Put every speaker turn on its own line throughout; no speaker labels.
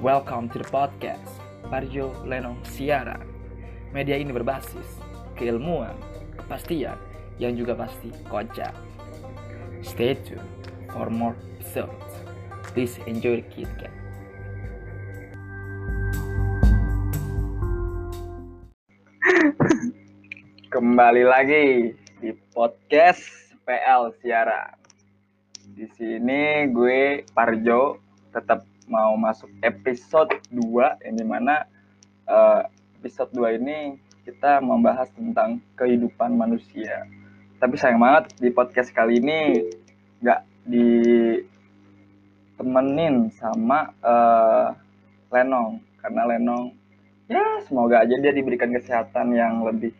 Welcome to the podcast Parjo Lenong Siaran. Media ini berbasis keilmuan, kepastian, yang juga pasti kocak. Stay tuned for more episodes. Please enjoy the KitKat.
Kembali lagi di podcast PL Siaran. Di sini gue Parjo tetap mau masuk episode 2 yang di mana eh, episode 2 ini kita membahas tentang kehidupan manusia. Tapi sayang banget di podcast kali ini nggak ditemenin sama eh, Lenong karena Lenong ya semoga aja dia diberikan kesehatan yang lebih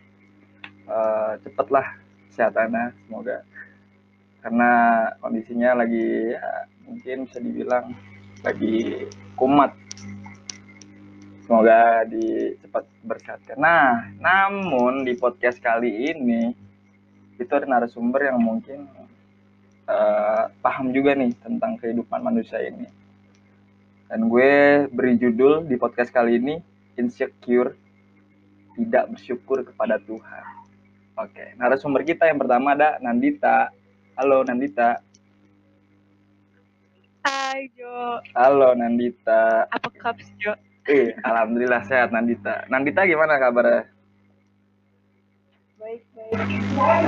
eh, cepet lah kesehatannya semoga karena kondisinya lagi ya, mungkin bisa dibilang lagi kumat semoga di cepat bersehat nah namun di podcast kali ini itu ada narasumber yang mungkin eh, paham juga nih tentang kehidupan manusia ini dan gue beri judul di podcast kali ini insecure tidak bersyukur kepada Tuhan Oke, narasumber kita yang pertama ada Nandita. Halo Nandita.
Hai Jo,
Halo Nandita.
apa kabar Jo?
Eh, alhamdulillah sehat Nandita. Nandita gimana kabarnya?
Baik baik.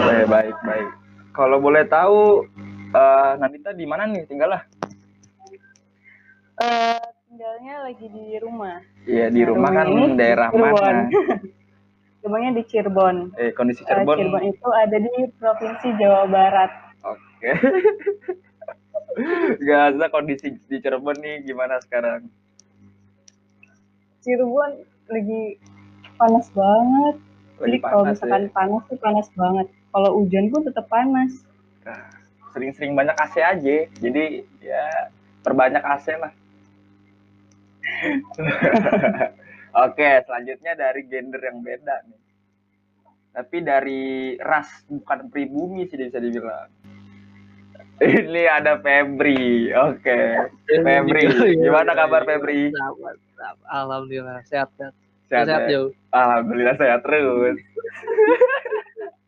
Eh, baik, baik. Kalau boleh tahu eh, Nandita di mana nih tinggal lah?
Eh tinggalnya lagi di rumah.
Iya, di rumah kan
Rumahnya di
daerah
Cirebon.
mana?
Rumahnya di Cirebon.
Eh, kondisi
Eh,
Cirebon.
Cirebon itu ada di provinsi Jawa Barat.
Oke. Gaza kondisi di Cirebon nih gimana sekarang?
Cirebon lagi panas banget.
Lagi
Jadi kalau
panas
misalkan
ya.
panas tuh panas banget. Kalau hujan pun tetap panas.
Nah, Sering-sering banyak AC aja. Jadi ya perbanyak AC lah. Oke, selanjutnya dari gender yang beda nih. Tapi dari ras bukan pribumi sih bisa dibilang. Ini ada Febri. Oke. Febri, gimana kabar Febri?
Alhamdulillah sehat sehat.
Sehat,
Sehat,
ya? Alhamdulillah sehat terus.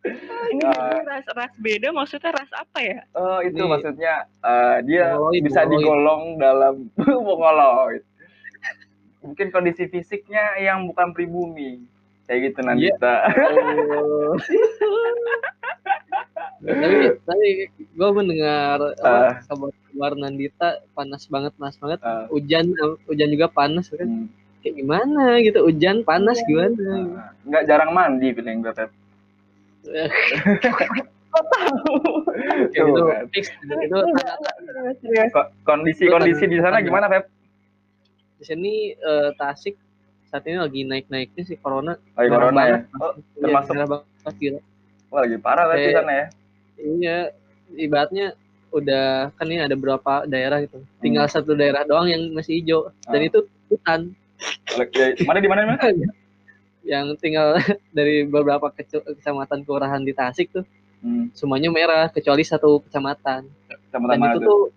Ini
Eh.
ras ras beda maksudnya ras apa ya?
Oh, itu
Ini-
maksudnya eh, dia
Mongoloid,
bisa
mongoloid.
digolong dalam mongoloid. Mungkin kondisi fisiknya yang bukan pribumi. Kayak gitu Nandita.
Oh. Tapi tapi gue mendengar
Ah.
apa, kabar kabar Nandita panas banget panas banget
Ah.
hujan hujan juga panas kan
Hmm.
kayak gimana gitu hujan panas
Iya.
gimana
Nah, nggak jarang mandi feeling gue Pep.
Kok tahu?
Kayak
Tuh,
gitu
kan.
fix gitu. itu
Enggak, enggak, serius, serius.
Ko- Kondisi-kondisi di sana gimana Pep?
di sini eh, Tasik saat ini lagi naik naiknya sih corona
Lagi corona ya? Oh, termasuk
gila.
wah lagi parah berarti sana ya?
Iya, ibaratnya udah kan ini ada beberapa daerah gitu. Tinggal
Hmm.
satu daerah doang yang masih hijau dan
Ah.
itu hutan.
Mana di mana mana?
Yang tinggal dari beberapa kecamatan kelurahan di Tasik tuh
Hmm,
semuanya merah kecuali satu kecamatan.
sama
Dan
mana
itu
tuh?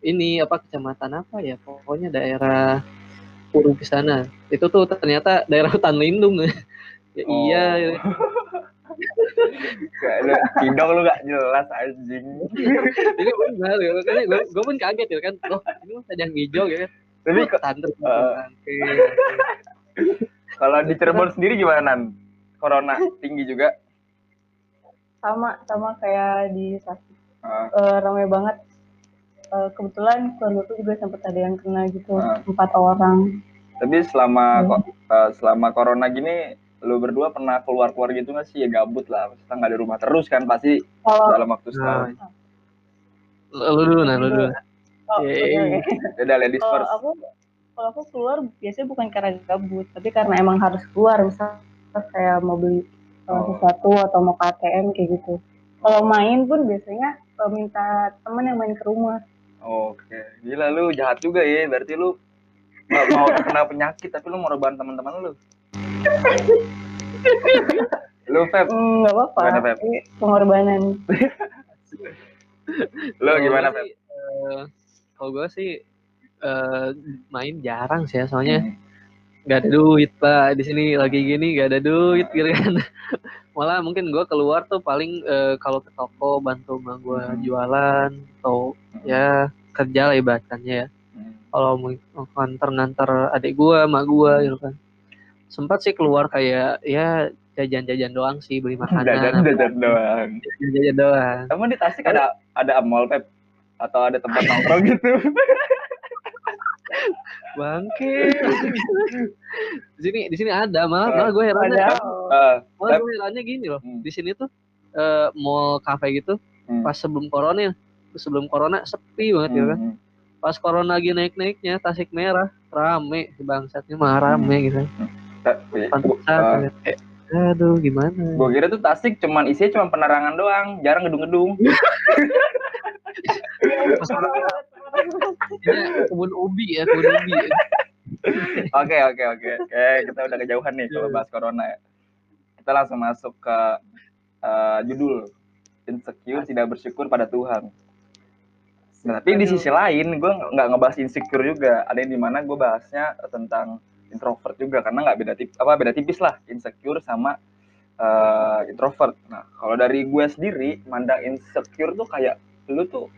ini apa kecamatan apa ya? Pokoknya daerah Puruk ke sana. Itu tuh ternyata daerah hutan lindung. ya
Oh.
iya.
Kayak lu Kidong lu gak jelas anjing.
Itu benar ya. Makanya gue, gue pun kaget ya kan. Oh, ini ada yang hijau ya kan.
Tapi ko-
Hutan terus.
Eh. Kalau di Cirebon sendiri gimana Nan? Corona tinggi juga?
Sama sama kayak di Tasik.
Ah,
Eh, ramai banget. Eh, kebetulan keluarga juga sempat ada yang kena gitu
Ah.
empat orang.
Tapi selama
Hmm.
kok eh, selama corona gini lu berdua pernah keluar keluar gitu nggak sih? Ya gabut lah kita nggak di rumah terus kan pasti
Kalau
dalam waktu setahun.
Lu dulu, nah, lu dulu.
oh,
Yeay.
oke, oke.
beda ladies
kalau
first.
aku kalau aku keluar biasanya bukan karena gabut tapi karena emang harus keluar. Misalnya kayak mau beli uh,
Oh.
sesuatu atau mau ke ATM kayak gitu. Kalau main pun biasanya uh, minta temen yang main ke rumah.
Oke. Gila lu jahat juga ya. Berarti lu nggak mau terkena penyakit tapi lu mau rebahan teman-teman lu lu Feb
Hmm, nggak apa-apa
Gimana, Feb?
ini pengorbanan
lu gimana
gua
Feb
eh, kalau gue sih eh, main jarang sih ya soalnya
Hmm.
nggak ada duit pak di sini lagi gini nggak ada duit gitu kan malah mungkin gue keluar tuh paling eh, kalau ke toko bantu emak gue
Hmm.
jualan atau ya kerja lah ibaratnya ya
Hmm.
kalau mau nganter nganter adik gue emak gue gitu kan sempat sih keluar kayak ya jajan-jajan doang sih beli makanan.
Jajan
apa-
jajan doang.
jajan doang.
Emang di Tasik ada ada mall pep? Atau ada tempat nongkrong gitu?
bangke di sini di sini ada malah malah gue heran
Ada.
Eh,
malah gue herannya gini loh.
Hmm.
di sini tuh eh, mall cafe gitu
hmm.
pas sebelum corona ya. Sebelum corona sepi banget gitu kan.
Hmm.
pas corona lagi naik naiknya tasik merah rame bangsatnya mah rame gitu
Tapi,
pantesan
eh,
kayak aduh gimana
Gue kira tuh Tasik cuman isinya cuma penerangan doang, jarang gedung-gedung.
Kebun ubi ya kebun ubi ya.
Oke oke oke oke kita udah kejauhan nih kalau bahas corona ya. Kita langsung masuk ke eh, judul insecure tidak bersyukur pada Tuhan. Nah, tapi di sisi lain gue nggak ngebahas insecure juga. Ada yang di mana gue bahasnya tentang introvert juga karena nggak beda tip apa beda tipis lah insecure sama eh, introvert. Nah kalau dari gue sendiri mandang insecure tuh kayak lu tuh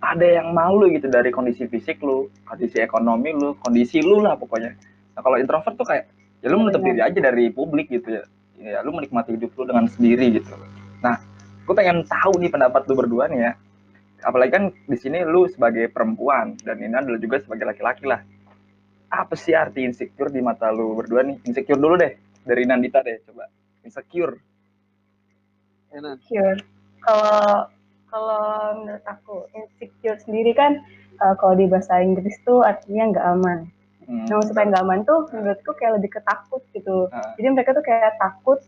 ada yang malu gitu dari kondisi fisik lu, kondisi ekonomi lu, kondisi lu lah pokoknya. Nah kalau introvert tuh kayak ya lu menutup diri aja dari publik gitu ya. Ya lu menikmati hidup lu dengan sendiri gitu. Nah, gue pengen tahu nih pendapat lu berdua nih ya. Apalagi kan di sini lu sebagai perempuan dan ini adalah juga sebagai laki-laki lah. Apa sih arti insecure di mata lu berdua nih? Insecure dulu deh dari Nandita deh coba. Insecure.
Enak.
insecure. Kalau kalau menurut aku insecure sendiri kan eh, kalau di bahasa Inggris tuh artinya nggak aman.
Hmm.
Nah supaya nggak aman tuh menurutku kayak lebih ketakut gitu.
Ah.
Jadi mereka tuh kayak takut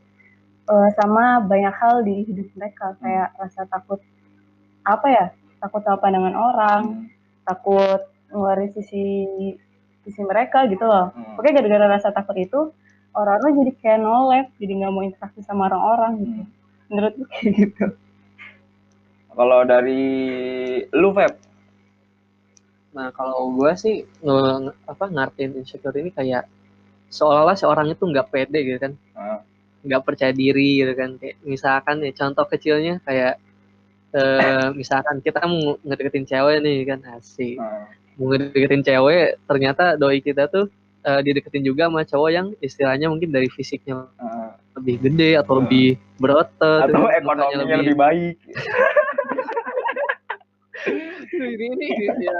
eh, sama banyak hal di hidup mereka kayak rasa takut apa ya? Takut sama pandangan orang,
Hmm.
takut ngeluarin sisi sisi mereka gitu loh.
Hmm.
Oke gara-gara rasa takut itu orang-orang jadi kayak nolep, jadi nggak mau interaksi sama orang-orang gitu.
Hmm.
Menurutku kayak gitu.
Kalau dari lu Feb,
Nah kalau gue sih nge- apa ngartiin insecure ini kayak seolah-olah seorang itu nggak pede gitu kan,
Ah.
nggak percaya diri gitu kan. Kayak misalkan ya contoh kecilnya kayak eh, misalkan kita mau ngedeketin cewek nih kan asik,
Ah.
Ngedeketin cewek ternyata doi kita tuh eh, dideketin juga sama cowok yang istilahnya mungkin dari fisiknya
Ah.
lebih gede atau
Hmm.
lebih berotot,
atau ekonominya lebih baik.
ini ini ya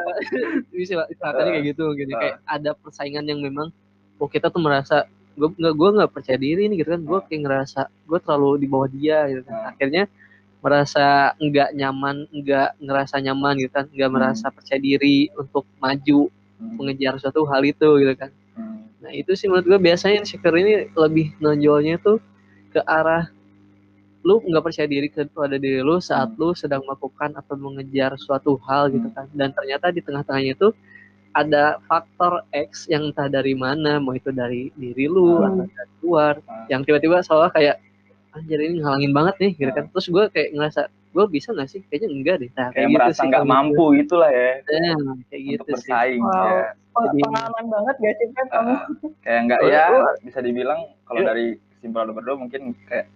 bisa istilahnya kayak gitu gitu
Ah.
kayak ada persaingan yang memang oh kita tuh merasa gue nggak gue nggak percaya diri nih gitu kan gue
Ah.
kayak ngerasa gue terlalu di bawah dia gitu kan
Ah.
akhirnya merasa nggak nyaman nggak ngerasa nyaman gitu kan nggak
Hmm.
merasa percaya diri untuk maju
Hmm.
mengejar suatu hal itu gitu kan
Hmm.
nah itu sih menurut gue biasanya insecure ini lebih nonjolnya tuh ke arah lu nggak percaya diri kepada diri lu saat
Hmm.
lu sedang melakukan atau mengejar suatu hal gitu kan dan ternyata di tengah-tengahnya itu ada faktor X yang entah dari mana mau itu dari diri lu
Hmm.
atau dari luar
Hmm.
yang tiba-tiba seolah kayak anjir ini ngalangin banget nih gitu kan terus gue kayak ngerasa gue bisa nggak sih? Kayaknya enggak deh. Nah,
Kayak
gitu
merasa
sih
nggak mampu gitulah ya.
Nah, kayak gitu
untuk
sih.
bersaing
Wow.
ya.
Oh,
Jadi-
pengalaman banget gak sih kamu?
Ah, kayak nggak
Kalau
ya bisa dibilang kalau
Iya.
dari kesimpulan berdua mungkin kayak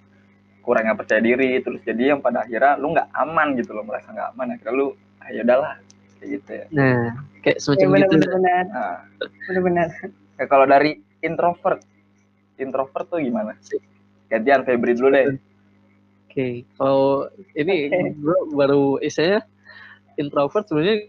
kurang nggak percaya diri terus jadi yang pada akhirnya lu nggak aman gitu loh merasa nggak aman akhirnya lu ah, ya udahlah kayak gitu ya.
Nah kayak
Ya
semacam gitu.
benar-benar.
Nah,
benar-benar.
kayak kalau dari introvert introvert tuh gimana gantian Febri dulu deh
Oke, kalau ini gue baru istilahnya introvert sebenarnya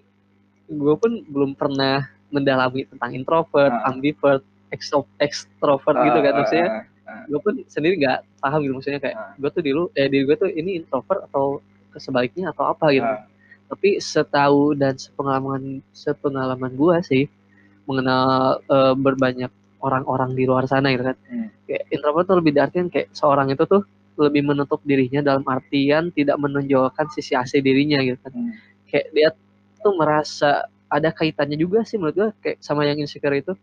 gue pun belum pernah mendalami tentang introvert,
Ah.
ambivert, extro extrovert gitu kan
Ah,
maksudnya.
ah,
Gue pun sendiri nggak paham gitu maksudnya kayak
Ah.
gue tuh dulu eh diri gue tuh ini introvert atau sebaliknya atau apa gitu.
ah,
Tapi setahu dan sepengalaman sepengalaman gue sih mengenal eh, berbanyak orang-orang di luar sana gitu kan.
Hmm.
Kayak introvert tuh lebih diartikan kayak seorang itu tuh lebih menutup dirinya dalam artian tidak menonjolkan sisi asli dirinya gitu kan.
Hmm.
Kayak dia tuh merasa ada kaitannya juga sih menurut gue kayak sama yang insecure itu.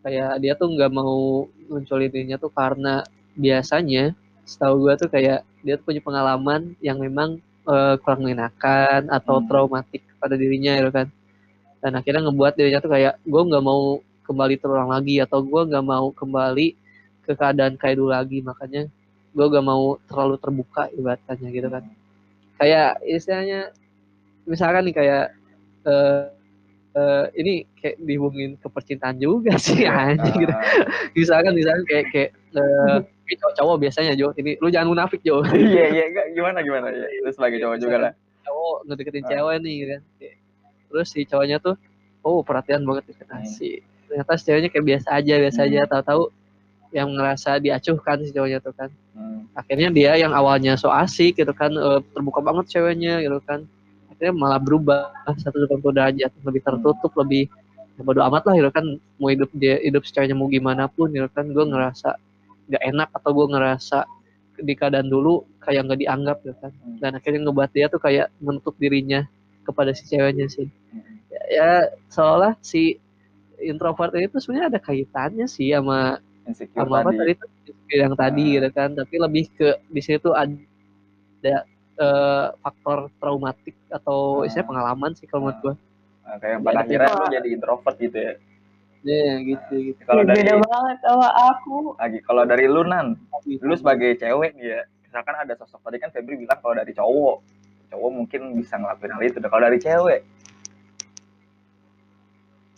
Kayak dia tuh nggak mau munculin dirinya tuh karena biasanya setahu gue tuh kayak dia tuh punya pengalaman yang memang eh, kurang mengenakan atau
Hmm.
traumatik pada dirinya gitu kan dan akhirnya ngebuat dirinya tuh kayak gue nggak mau kembali terulang lagi atau gue nggak mau kembali ke keadaan kayak dulu lagi makanya gue gak mau terlalu terbuka ibaratnya gitu kan. Kayak istilahnya misalkan nih kayak eh eh, ini kayak dihubungin ke percintaan juga sih anjing gitu.
Ah,
misalkan misalkan kayak kayak eh, kayak cowok-cowok biasanya Jo. Ini lu jangan munafik Jo.
Iya iya gimana gimana? Ya lu sebagai cowok juga lah.
Cowok ngedeketin
Ah.
cewek nih gitu kan. Terus si cowoknya tuh oh perhatian banget gitu
Hmm.
Ternyata si ceweknya kayak biasa aja biasa aja. Tahu-tahu yang ngerasa diacuhkan si cowoknya tuh kan.
Hmm.
akhirnya dia yang awalnya so asik gitu kan eh, terbuka banget ceweknya gitu kan. Akhirnya malah berubah 180 derajat lebih tertutup lebih ya bodo amat lah gitu kan mau hidup dia hidup secawanya mau gimana pun gitu kan. Gue ngerasa nggak enak atau gue ngerasa di keadaan dulu kayak nggak dianggap gitu kan.
Hmm.
dan akhirnya ngebuat dia tuh kayak menutup dirinya kepada si ceweknya sih.
Hmm.
ya, ya seolah si introvert ini tuh sebenarnya ada kaitannya sih sama
insecure
sama apa
tadi
yang tadi
Ah.
gitu kan tapi lebih ke di situ ada eh, faktor traumatik atau
Ah.
istilah pengalaman sih kalau menurut
Ah.
gua
Nah, kayak pada
Ada
akhirnya lu jadi introvert gitu ya
ya gitu gitu
kalau
Ya,
dari
beda banget sama aku.
lagi kalau dari lu nan lu sebagai cewek nih ya misalkan ada sosok tadi kan Febri bilang kalau dari cowok cowok mungkin bisa ngelakuin hal itu Nah, kalau dari cewek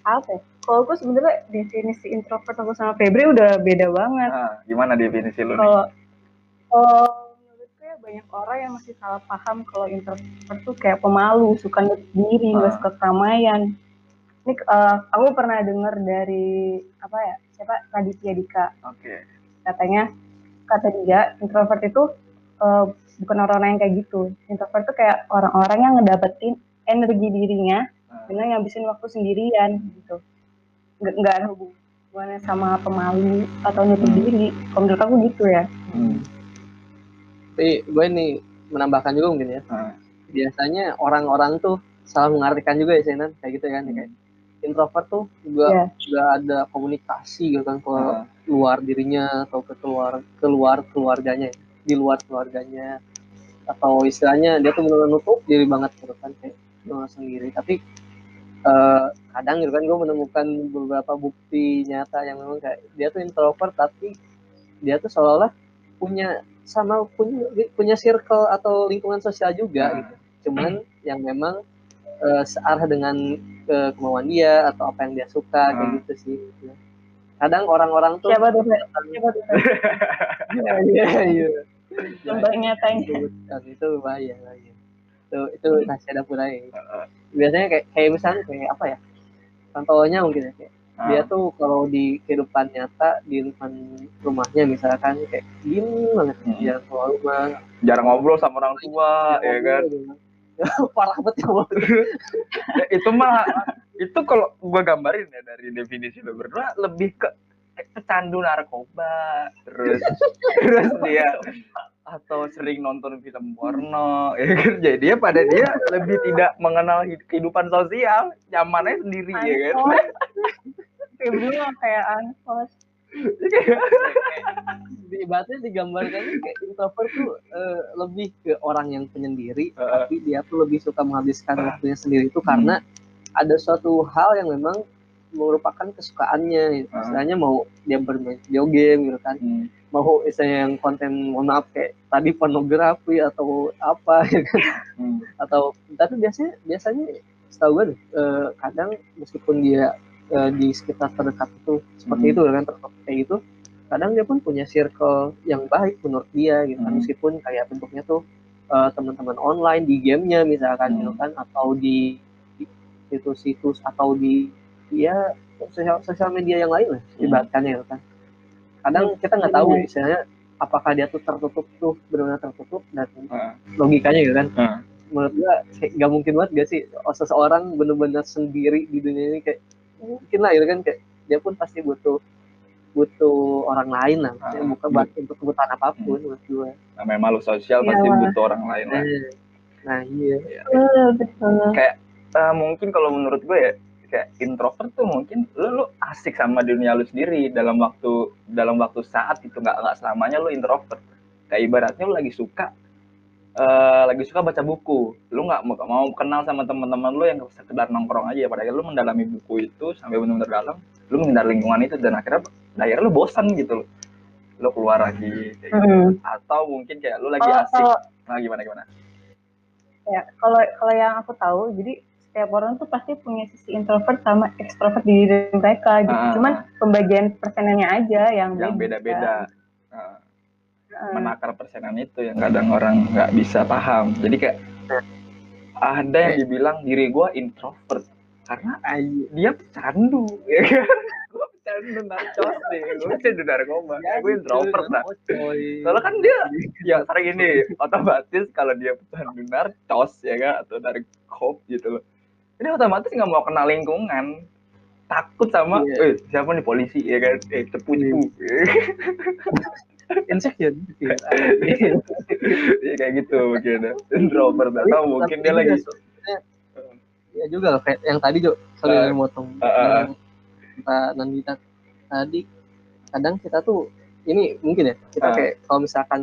Apa? Kalau aku sebenarnya definisi introvert aku sama Febri udah beda banget.
nah, gimana definisi lu nih
Kalau kalau menurutku ya banyak orang yang masih salah paham kalau introvert tuh kayak pemalu, suka nutup diri, nggak
Ah.
suka keramaian. Ini eh, aku pernah dengar dari apa ya? Siapa? Raditya Dika.
oke
katanya kata dia introvert itu eh, bukan orang-orang yang kayak gitu introvert itu kayak orang-orang yang ngedapetin energi dirinya
Ah.
dengan ngabisin waktu sendirian gitu nggak nggak ada hubungannya sama pemalu atau nutup
Hmm.
diri kalau menurut aku gitu ya
Hmm.
tapi gue ini menambahkan juga mungkin ya
Ah.
biasanya orang-orang tuh salah mengartikan juga ya Senan kayak gitu kan kayak introvert tuh juga nggak ada komunikasi gitu kan ke
Ah.
luar dirinya atau ke keluar keluar keluarganya ya. di luar keluarganya atau istilahnya dia tuh benar nutup diri banget gitu kan kayak cuma sendiri tapi eh, kadang gitu kan gue menemukan beberapa bukti nyata yang memang kayak dia tuh introvert tapi dia tuh seolah-olah punya sama punya punya circle atau lingkungan sosial juga gitu cuman yang memang eh, searah dengan eh, kemauan dia atau apa yang dia suka kayak
Ah.
gitu sih kadang orang-orang tuh
siapa tuh siapa tuh?
Iya, iya, iya. itu bahaya, bahaya. Itu itu rahasia dapur aja.
Ah.
Biasanya kayak kayak misalnya kayak apa ya? Contohnya mungkin ya kayak
Ah.
dia tuh kalau di kehidupan nyata di lingkungan rumahnya misalkan kayak diem banget
Hmm.
dia keluar rumah
jarang ngobrol sama orang tua ya kan
parah banget ya.
Ya, itu mah itu kalau gua gambarin ya dari definisi lo berdua lebih ke pecandu narkoba terus terus dia atau sering nonton film porno ya kan? Jadi dia pada dia lebih tidak mengenal hid- kehidupan sosial nyamannya sendiri ya kan?
Febri mah kayak ansos
di ibaratnya digambarkan kayak introvert tuh eh, lebih ke orang yang penyendiri
Heeh.
tapi dia tuh lebih suka menghabiskan waktunya sendiri itu karena ada suatu hal yang memang merupakan kesukaannya. Gitu. Istilahnya mau dia bermain video game gitu kan.
Hmm.
Mau istilahnya yang konten mohon maaf kayak tadi pornografi atau apa gitu kan.
Hmm.
atau tapi biasanya biasanya setahu gue eh, kadang meskipun dia eh, di sekitar terdekat itu seperti
Hmm.
itu kan kayak gitu kadang dia pun punya circle yang baik menurut dia gitu kan
Hmm.
meskipun kayak bentuknya tuh eh, teman-teman online di gamenya misalkan
Hmm.
gitu kan atau di situs-situs atau di ya sosial sosial media yang lain lah
Hmm.
ibaratkannya gitu kan kadang kita nggak tahu
Iya.
istilahnya apakah dia tuh tertutup tuh benar-benar tertutup dan
Ah.
logikanya gitu kan.
Ah.
menurut gua kayak gak mungkin banget gak sih oh, seseorang bener-bener sendiri di dunia ini kayak mungkin lah gitu kan kayak dia pun pasti butuh butuh orang lain lah
Ah,
bukan buat untuk kebutuhan apa pun menurut gua.
Namanya makhluk sosial
Iya,
pasti butuh orang lain lah.
Nah, nah iya.
Eh, betul
Eh, mungkin kalau menurut gue ya kayak introvert tuh mungkin lu, lu asik sama dunia lu sendiri dalam waktu dalam waktu saat itu nggak nggak selamanya lu introvert. Kayak ibaratnya lu lagi suka eh, lagi suka baca buku. Lu nggak mau, mau kenal sama teman-teman lu yang sekedar nongkrong aja. Padahal lu mendalami buku itu sampai benar-benar dalam lu menghindari lingkungan itu dan akhirnya daerah lu bosan gitu loh. Lu keluar lagi kayak gitu.
Mm.
atau mungkin kayak lu lagi
Kalau
asik.
kalau
nah gimana gimana?
Ya kalau kalau yang aku tahu jadi setiap orang tuh pasti punya sisi introvert sama ekstrovert di diri mereka gitu.
Ah.
Cuman pembagian persenannya aja yang,
yang beda-beda. Nah,
Heeh.
menakar persenan itu yang kadang orang nggak bisa paham. Jadi kayak ada yang dibilang diri gue introvert karena ay- dia pecandu ya kan? Gue pecandu narkos nih gue pecandu narkoba. Gue introvert lah. soalnya kan dia ya sering ini otomatis kalau dia pecandu narkos ya kan? Atau narkop gitu loh ini otomatis nggak mau kenal lingkungan. Takut sama
Iya.
eh siapa nih polisi? Ya kan? Eh cepu cepu
insecure.
Iya kayak gitu mungkin ya. introvert atau mungkin dia lagi
ya juga kayak yang tadi Jo sorry yang motong. Yang Mbak Nandita tadi kadang kita tuh ini mungkin ya kita
Ah.
kayak kalau misalkan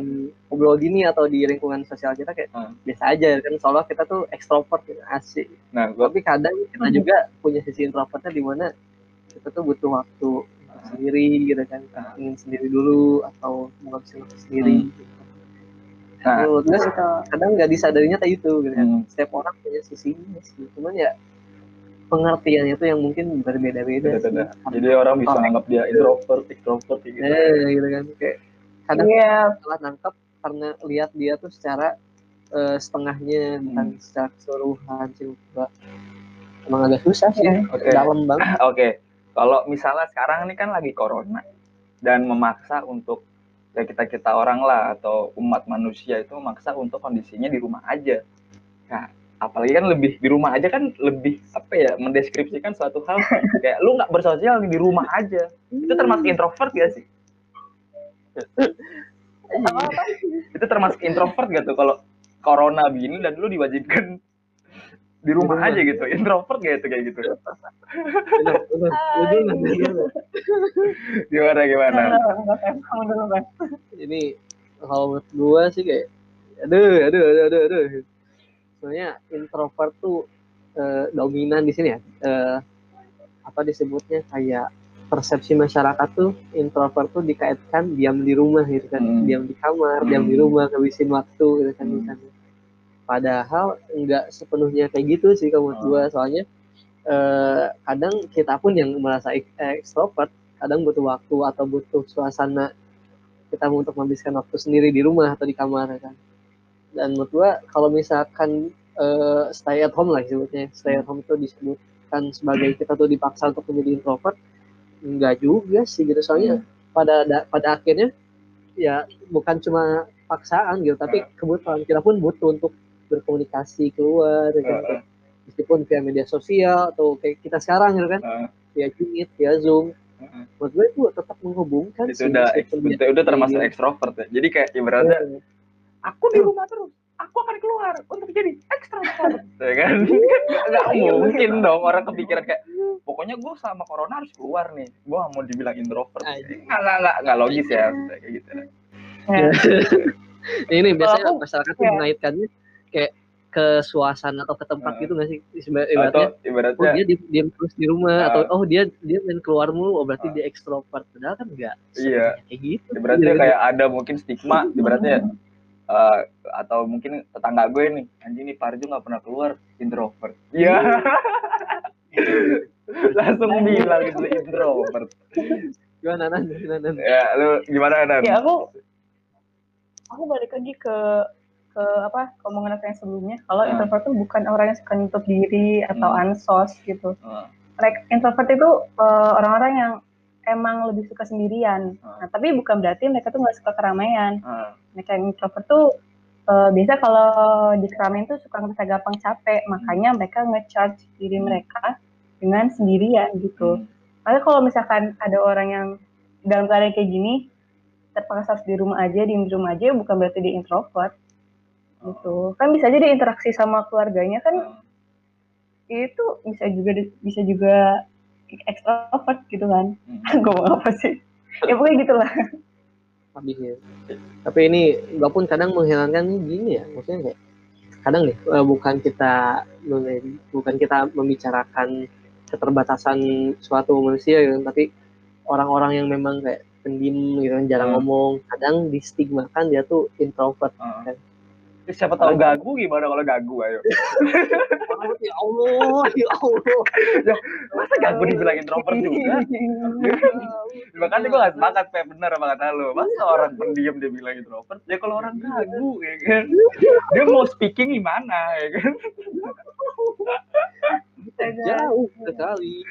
ngobrol gini atau di lingkungan sosial kita kayak
Ah.
biasa aja kan soalnya kita tuh ekstrovert gitu, asik
nah gua
tapi kadang kita
Hmm.
juga punya sisi introvertnya di mana kita tuh butuh waktu untuk sendiri gitu kan
Ah.
ingin sendiri dulu atau waktu sendiri gitu.
Nah.
Menurut gue
Gitu.
kadang nggak disadarinya kayak gitu gitu kan
Hmm.
setiap orang punya sisinya sih cuman ya pengertiannya itu yang mungkin berbeda-beda sih.
beda-beda jadi orang bisa
Oh.
anggap dia introvert extrovert gitu
eh gitu kan kayak kadang
Iya,
salah nangkep karena lihat dia tuh secara eh, setengahnya bukan
Hmm.
secara keseluruhan sih Mbak. emang agak susah sih
Iya.
Oke.
dalam banget
oke kalau misalnya sekarang ini kan lagi corona dan memaksa untuk ya kita kita orang lah atau umat manusia itu memaksa untuk kondisinya di rumah aja nah apalagi kan lebih di rumah aja kan lebih apa ya mendeskripsikan suatu hal. Kayak lu nggak bersosial di rumah aja. Itu termasuk introvert gak sih? Itu termasuk introvert gak tuh kalau corona begini dan lu diwajibkan di rumah aja gitu? Introvert gak itu kayak gitu?
Bener, bener. Bener, bener, bener.
gimana gimana?
Ini kalau menurut gua sih kayak aduh aduh aduh aduh aduh sebenarnya introvert tuh eh, dominan di sini ya Eh, apa disebutnya kayak persepsi masyarakat tuh introvert tuh dikaitkan diam di rumah gitu kan
Hmm.
diam di kamar diam di
Hmm.
rumah ngabisin waktu gitu kan
Hmm.
padahal enggak sepenuhnya kayak gitu sih menurut
Hmm.
gua soalnya eh, kadang kita pun yang merasa ek- ekstrovert kadang butuh waktu atau butuh suasana kita untuk menghabiskan waktu sendiri di rumah atau di kamar ya kan dan menurut gua kalau misalkan eh, stay at home lah sebutnya stay at home itu disebutkan sebagai kita tuh dipaksa untuk menjadi introvert. Enggak juga sih gitu. Soalnya pada da- pada akhirnya ya bukan cuma paksaan gitu tapi kebutuhan kita pun butuh untuk berkomunikasi keluar kan
Heeh.
Kayak meskipun via media sosial atau kayak kita sekarang gitu kan
Heeh.
via Meet via Zoom.
Heeh.
menurut gue itu tetap menghubungkan
itu
sih,
udah itu udah termasuk ekstrovert ya. Jadi kayak ibaratnya
Iya.
Aku di rumah terus. Aku akan keluar untuk jadi ekstrovert ya kan? Nggak nggak mungkin dong orang kepikiran kayak pokoknya gue sama corona harus keluar nih. Gue nggak mau dibilang introvert. Nggak nggak nggak nggak logis ya. Kayak gitu
Ya.
ini biasanya
aku,
masyarakat tuh
ya.
mengaitkannya kayak ke suasana atau ke tempat gitu nggak sih?
Atau
ibaratnya oh dia di- diam terus di rumah
Ah.
atau oh dia dia main keluar mulu. Oh berarti dia ekstrovert. Padahal kan enggak
Iya.
kayak gitu.
Ibaratnya
Iya,
kayak ada mungkin stigma ibaratnya eh, atau mungkin tetangga gue nih anjing nih Parjo nggak pernah keluar introvert. Iya. Langsung bilang itu introvert.
Gimana nan? Gimana nan?
Ya lu gimana Nan?
ya aku aku balik lagi ke ke apa omongan aku yang sebelumnya. Kalau
Hmm.
introvert tuh bukan orang yang suka nutup diri atau
Hmm.
ansos gitu.
Ah,
like introvert itu eh, orang-orang yang emang lebih suka sendirian
Hmm.
nah tapi bukan berarti mereka tuh nggak suka keramaian
ah,
mereka yang introvert tuh eh, biasa kalau di keramaian tuh suka ngerasa gampang capek makanya mereka nge-charge diri
Hmm.
mereka dengan sendirian gitu
hmm.
Makanya kalau misalkan ada orang yang dalam keadaan kayak gini, terpaksa harus di rumah aja, di rumah aja, bukan berarti dia introvert. Gitu. Kan bisa aja dia interaksi sama keluarganya kan
Ah.
itu bisa juga bisa juga ekstrovert gitu kan.
Hmm.
Gue mau apa sih? Ya pokoknya gitulah.
habisin tapi ini gua pun kadang menghilangkan gini ya maksudnya kayak kadang nih eh, bukan kita bukan kita membicarakan keterbatasan suatu manusia gitu tapi orang-orang yang memang kayak pendiam gitu kan jarang
Hmm.
ngomong kadang distigmakan dia tuh introvert
Heeh. Terus siapa tahu gagu gimana kalau gagu ayo.
ya Allah ya Allah
Masa gagu dibilang introvert juga? Makanya gue gak sepakat Pep bener sama kata lu. Masa orang pendiam dia bilang introvert? Ya kalau orang gagu ya kan. Dia mau speaking gimana ya kan.
jauh sekali.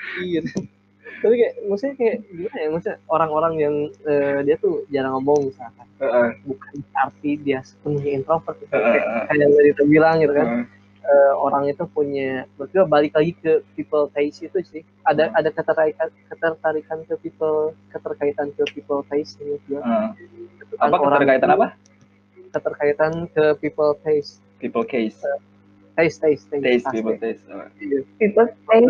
Tapi kayak maksudnya kayak gimana ya maksudnya orang-orang yang eh, dia tuh jarang ngomong misalkan
Heeh.
bukan berarti dia sepenuhnya introvert gitu. Kayak,
heeh.
kayak yang tadi bilang gitu kan
Heeh.
eh, orang itu punya gue balik lagi ke people taste itu sih ada
Hmm.
ada ketertarikan ketertarikan ke people keterkaitan ke people taste. Gitu kan,
Apa
orang
keterkaitan
itu
apa?
keterkaitan ke people taste
People case.
taste taste taste,
Taste,
taste.
people taste.
Iya.
People say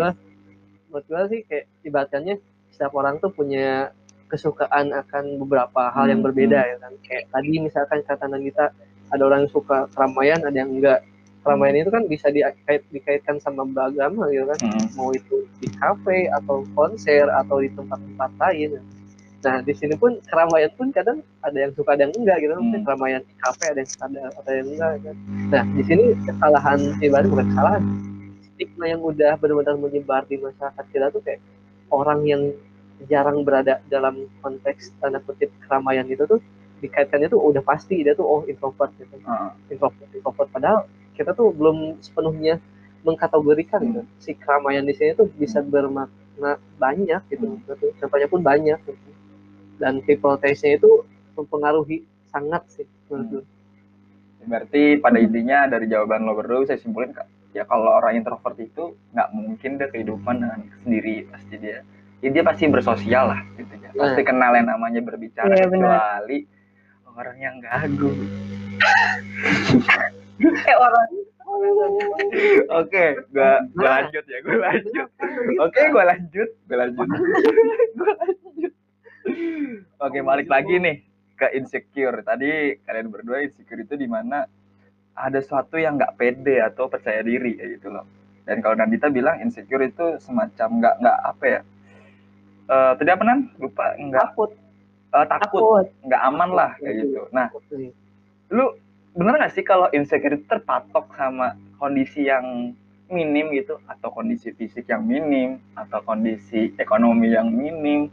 menurut gue sih kayak ibaratnya setiap orang tuh punya kesukaan akan beberapa hal yang
Hmm,
berbeda ya kan. Kayak tadi misalkan kata Nandita ada orang yang suka keramaian ada yang enggak. Keramaian itu kan bisa dikait, dikaitkan sama beragama gitu kan.
Hmm.
mau itu di kafe atau konser atau di tempat-tempat lain. Nah di sini pun keramaian pun kadang ada yang suka ada yang enggak gitu. Maksudnya
Hmm.
keramaian di kafe ada yang suka ada, ada yang enggak kan. Nah di sini kesalahan ibaratnya bukan kesalahan stigma yang udah benar-benar menyebar di masyarakat kita tuh kayak orang yang jarang berada dalam konteks tanda kutip keramaian itu tuh dikaitkannya tuh udah pasti dia tuh oh introvert gitu
Heeh.
introvert introvert padahal kita tuh belum sepenuhnya mengkategorikan gitu si keramaian di sini tuh bisa bermakna banyak gitu gitu. contohnya pun banyak gitu. dan people taste-nya itu mempengaruhi sangat sih menurut gue.
Berarti pada intinya dari jawaban lo berdua saya simpulin Kak, ya kalau orang introvert itu nggak mungkin deh kehidupan dengan sendiri pasti dia ya dia pasti bersosial lah gitu ya. Pasti kenal yang namanya berbicara
benar.
kecuali orang yang gagu.
kayak orang
Oke, gua gua lanjut ya, gua lanjut. Oke, gua lanjut, gua lanjut. Gua lanjut. Oke, balik lagi nih ke insecure. Tadi kalian berdua insecure itu di mana ada sesuatu yang nggak pede atau percaya diri kayak gitu loh. Dan kalau Nandita bilang insecure itu semacam nggak nggak apa ya? Eh tadi apa nan? Lupa nggak
takut
eh, takut, nggak aman lah kayak gitu. Nah, lu bener gak sih kalau insecure itu terpatok sama kondisi yang minim gitu atau kondisi fisik yang minim atau kondisi ekonomi yang minim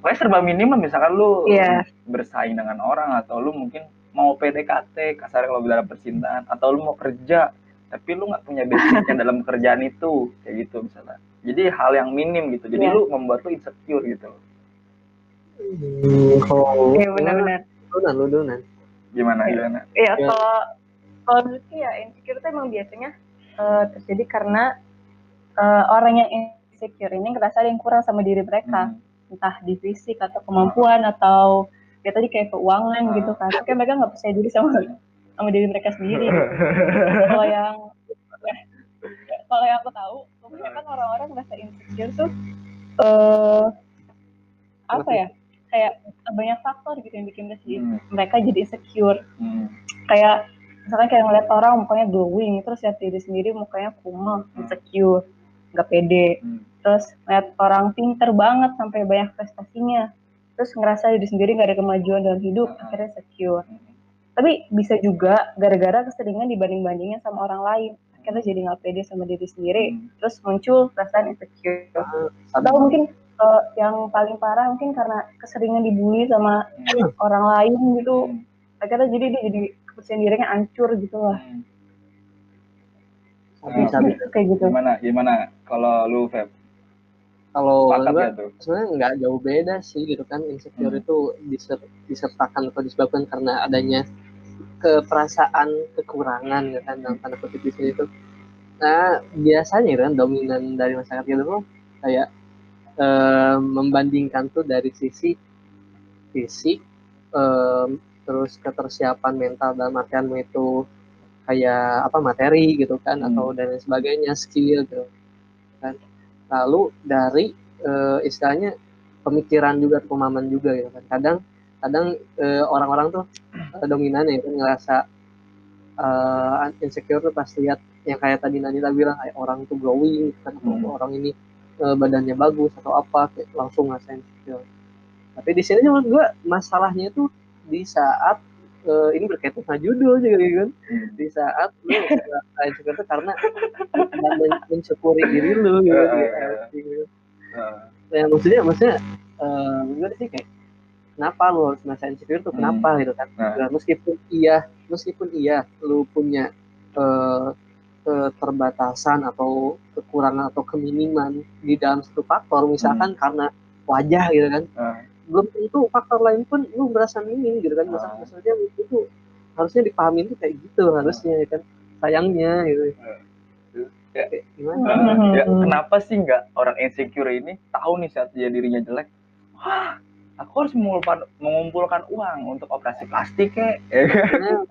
pokoknya serba minim lah misalkan lu
Iya.
bersaing dengan orang atau lu mungkin mau PDKT kasarnya kalau dalam percintaan atau lu mau kerja tapi lu nggak punya basicnya dalam pekerjaan itu kayak gitu misalnya jadi hal yang minim gitu jadi
Iya.
lu membuat lu insecure gitu
Hmm, kalau
iya benar-benar
lu nan lu dulu nan
gimana
Iya.
gimana
Iya,
Ya.
kalau kalau menurutku ya insecure itu emang biasanya eh, terjadi karena eh, orang yang insecure ini ngerasa ada yang kurang sama diri mereka,
Hmm.
entah di fisik atau kemampuan atau ya tadi kayak keuangan
Ah.
gitu kan. Kayak mereka nggak percaya diri sama sama diri mereka sendiri. kalau yang ya, kalau yang aku tahu, kebanyakan orang-orang merasa insecure tuh eh apa ya? Kayak banyak faktor gitu yang bikin mereka jadi-
Hmm.
mereka jadi insecure
Hmm.
kayak misalkan kayak ngeliat orang mukanya glowing terus lihat diri sendiri mukanya kumel insecure nggak pede
Hmm.
terus ngeliat orang pinter banget sampai banyak prestasinya terus ngerasa diri sendiri nggak ada kemajuan dalam hidup akhirnya insecure tapi bisa juga gara-gara keseringan dibanding-bandingin sama orang lain akhirnya jadi nggak pede sama diri sendiri
Hmm.
terus muncul perasaan insecure atau mungkin eh, yang paling parah mungkin karena keseringan dibully sama
Hmm.
orang lain gitu
Hmm.
akhirnya jadi dia jadi kepercayaan dirinya hancur gitu lah
Hmm.
bisa
Hmm.
bisa
kayak gitu
Gimana? Gimana? Kalau lu Feb,
kalau gue
ya
sebenarnya nggak jauh beda sih gitu kan insecure
Hmm.
itu diser- disertakan atau disebabkan karena adanya keperasaan kekurangan ya kan dalam tanda kutip di sini itu nah biasanya kan dominan dari masyarakat kita tuh kayak eh, membandingkan tuh dari sisi fisik em, terus ketersiapan mental dalam artianmu itu kayak apa materi gitu kan
Hmm.
atau dan lain sebagainya skill gitu kan lalu dari eh, istilahnya pemikiran juga pemahaman juga gitu kan kadang kadang eh, orang-orang tuh eh, dominan ya kan ngerasa eh, insecure tuh pas lihat yang kayak tadi Nanita bilang kayak orang tuh glowing kan atau
Hmm.
orang ini eh, badannya bagus atau apa kayak langsung ngerasa insecure tapi di sini menurut gua masalahnya tuh di saat eh, ini berkaitan sama judul juga gitu kan. Di saat lu ngerasa insecure tuh karena men- mensyukuri diri lu gitu,
Eh,
gitu, gitu.
Nah,
ya maksudnya maksudnya eh gimana sih kayak kenapa lu harus merasa insecure tuh
Hmm.
kenapa gitu kan?
Nah.
Ya, meskipun iya meskipun iya lu punya eh, keterbatasan atau kekurangan atau keminiman di dalam satu faktor misalkan karena wajah gitu kan.
Nah,
belum tentu faktor lain pun lu merasa minim gitu kan. Maksud-
Ah.
maksudnya itu harusnya dipahami tuh kayak gitu harusnya ya kan. Sayangnya gitu.
Ah.
Kayak gimana?
Nah, ya,
Hmm.
kenapa sih nggak orang insecure ini tahu nih saat dia dirinya jelek? Wah aku harus mengumpulkan, mengumpulkan uang untuk operasi plastik kek. Ya kan?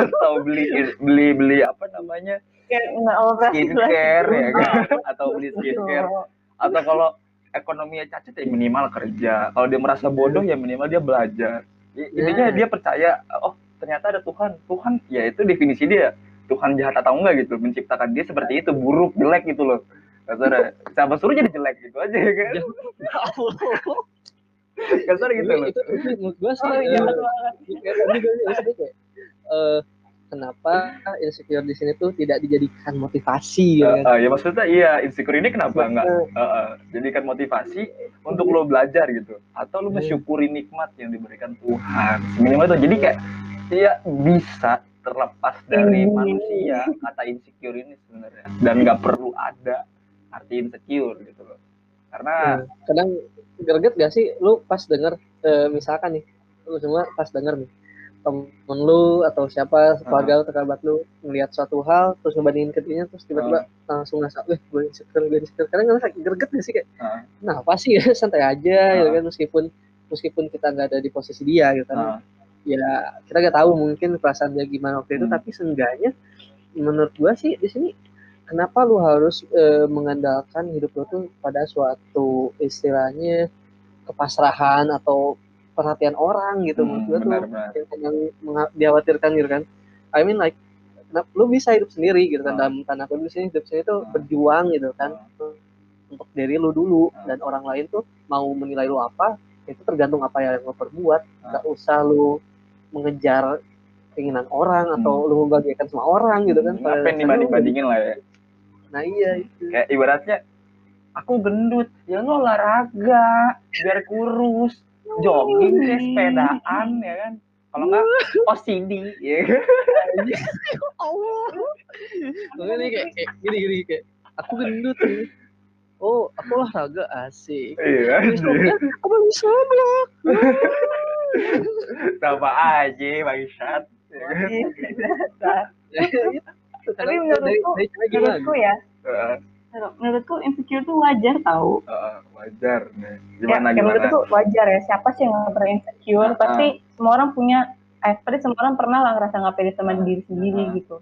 Atau beli beli beli apa namanya? Skincare ya kan? atau beli skincare. Atau kalau ekonominya cacat ya minimal kerja. Kalau dia merasa bodoh ya minimal dia belajar. I- intinya
Ya.
dia percaya oh ternyata ada Tuhan. Tuhan ya itu definisi dia. Tuhan jahat atau enggak gitu menciptakan dia seperti itu buruk jelek gitu loh. Kasar siapa suruh jadi jelek gitu aja ya kan kasar gitu loh.
itu, itu menurut gue sih
Oh
eh,
iya. Banget.
Kenapa insecure di sini tuh tidak dijadikan motivasi ya
Eh,
kan?
eh, ya maksudnya iya insecure ini kenapa enggak Eh, eh, jadikan motivasi untuk lo belajar gitu atau lo
Hmm.
mensyukuri nikmat yang diberikan Tuhan minimal itu jadi kayak ya bisa terlepas dari
Hmm.
manusia kata insecure ini sebenarnya dan nggak perlu ada arti insecure gitu loh karena
Hmm. kadang greget gak sih lu pas denger eh, misalkan nih lu semua pas denger nih temen lu atau siapa keluarga lu kerabat lu ngelihat suatu hal terus ngebandingin ke dirinya terus tiba-tiba langsung ngerasa weh gue insecure gue insecure kadang ngerasa greget gak sih kayak
Ah.
nah apa sih ya santai aja
Ah.
gitu kan meskipun meskipun kita nggak ada di posisi dia gitu kan
ah,
ya kita nggak tahu mungkin perasaan dia gimana waktu itu
Hmm.
tapi seenggaknya menurut gua sih di sini kenapa lu harus eh, mengandalkan hidup lu tuh pada suatu istilahnya kepasrahan atau perhatian orang gitu menurut gua tuh yang, dikhawatirkan gitu kan. I mean like kenapa- lu bisa hidup sendiri gitu kan
Ah.
dalam di sini hidup sendiri tuh
Ah.
berjuang gitu kan. Untuk diri lu dulu
Ah.
dan orang lain tuh mau menilai lu apa itu tergantung apa yang lo perbuat. Nggak usah lu mengejar keinginan orang atau
Hmm.
lu membagikan sama orang gitu kan
apa yang dibanding
lu-
bandingin lah ya.
Nah iya itu.
Kayak ibaratnya aku gendut ya lo olahraga biar kurus jogging kayak sepedaan ya kan? Kalau enggak OCD ya kan?
Allah. Nih kayak, kayak gini gini kayak aku gendut nih. Oh aku olahraga asik.
Iya.
Apa bisa blok
sama aja bangsat ya kan?
Tapi menurutku-? Menurutku ya, menurutku insecure tuh wajar tahu.
heeh, wajar nih gimana
ya
gimana
menurutku wajar ya. Siapa sih yang nggak pernah insecure?
Ah.
Pasti semua orang punya, eh pasti semua orang pernah lah ngerasa nggak pede sama diri sendiri
Ah.
gitu.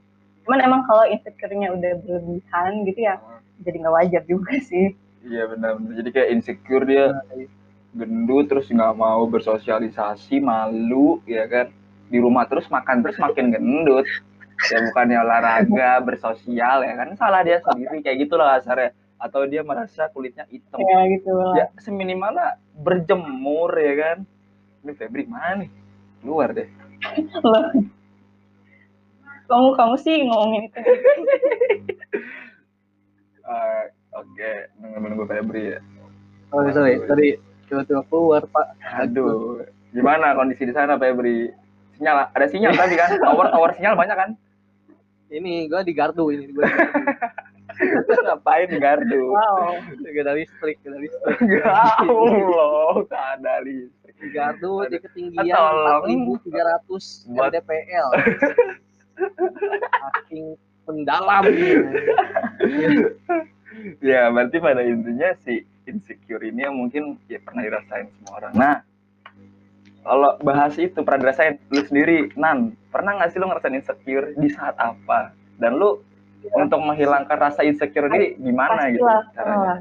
Cuman emang kalau insecure-nya udah berlebihan gitu ya,
Heeh,
jadi nggak wajar juga sih.
iya benar benar. jadi kayak insecure dia gendut terus nggak mau bersosialisasi malu ya kan di rumah terus makan terus makin gendut ya bukannya olahraga bersosial ya kan? Salah dia sendiri kayak gitulah kasarnya. Atau dia merasa kulitnya hitam.
Ya gitu lah.
ya seminimalnya berjemur ya kan? Ini Febri mana nih? Luar deh.
Loh. Kamu kamu sih ngomongin itu.
Eh, oke. Nunggu nunggu Febri ya.
Oh sorry, tadi tiba-tiba keluar pak.
aduh. Gimana kondisi di sana Febri? Sinyal ada sinyal tadi kan? Tower tower sinyal banyak kan
Ini gua di gardu ini. Gardu.
ngapain di gardu
Wow.
Gak ada listrik, gak ada listrik.
Allah, tak ada listrik.
Di gardu di ketinggian
Tolong.
4300
Buat-
mdpl. Saking mendalam nih.
Ya, berarti pada intinya si insecure ini yang mungkin ya pernah dirasain semua orang. Nah, kalau bahas itu pernah dirasain lu sendiri, Nan, pernah nggak sih lu ngerasain insecure di saat apa? Dan lu untuk menghilangkan rasa insecure ini gimana gitu
Pastilah.
caranya?
pernah.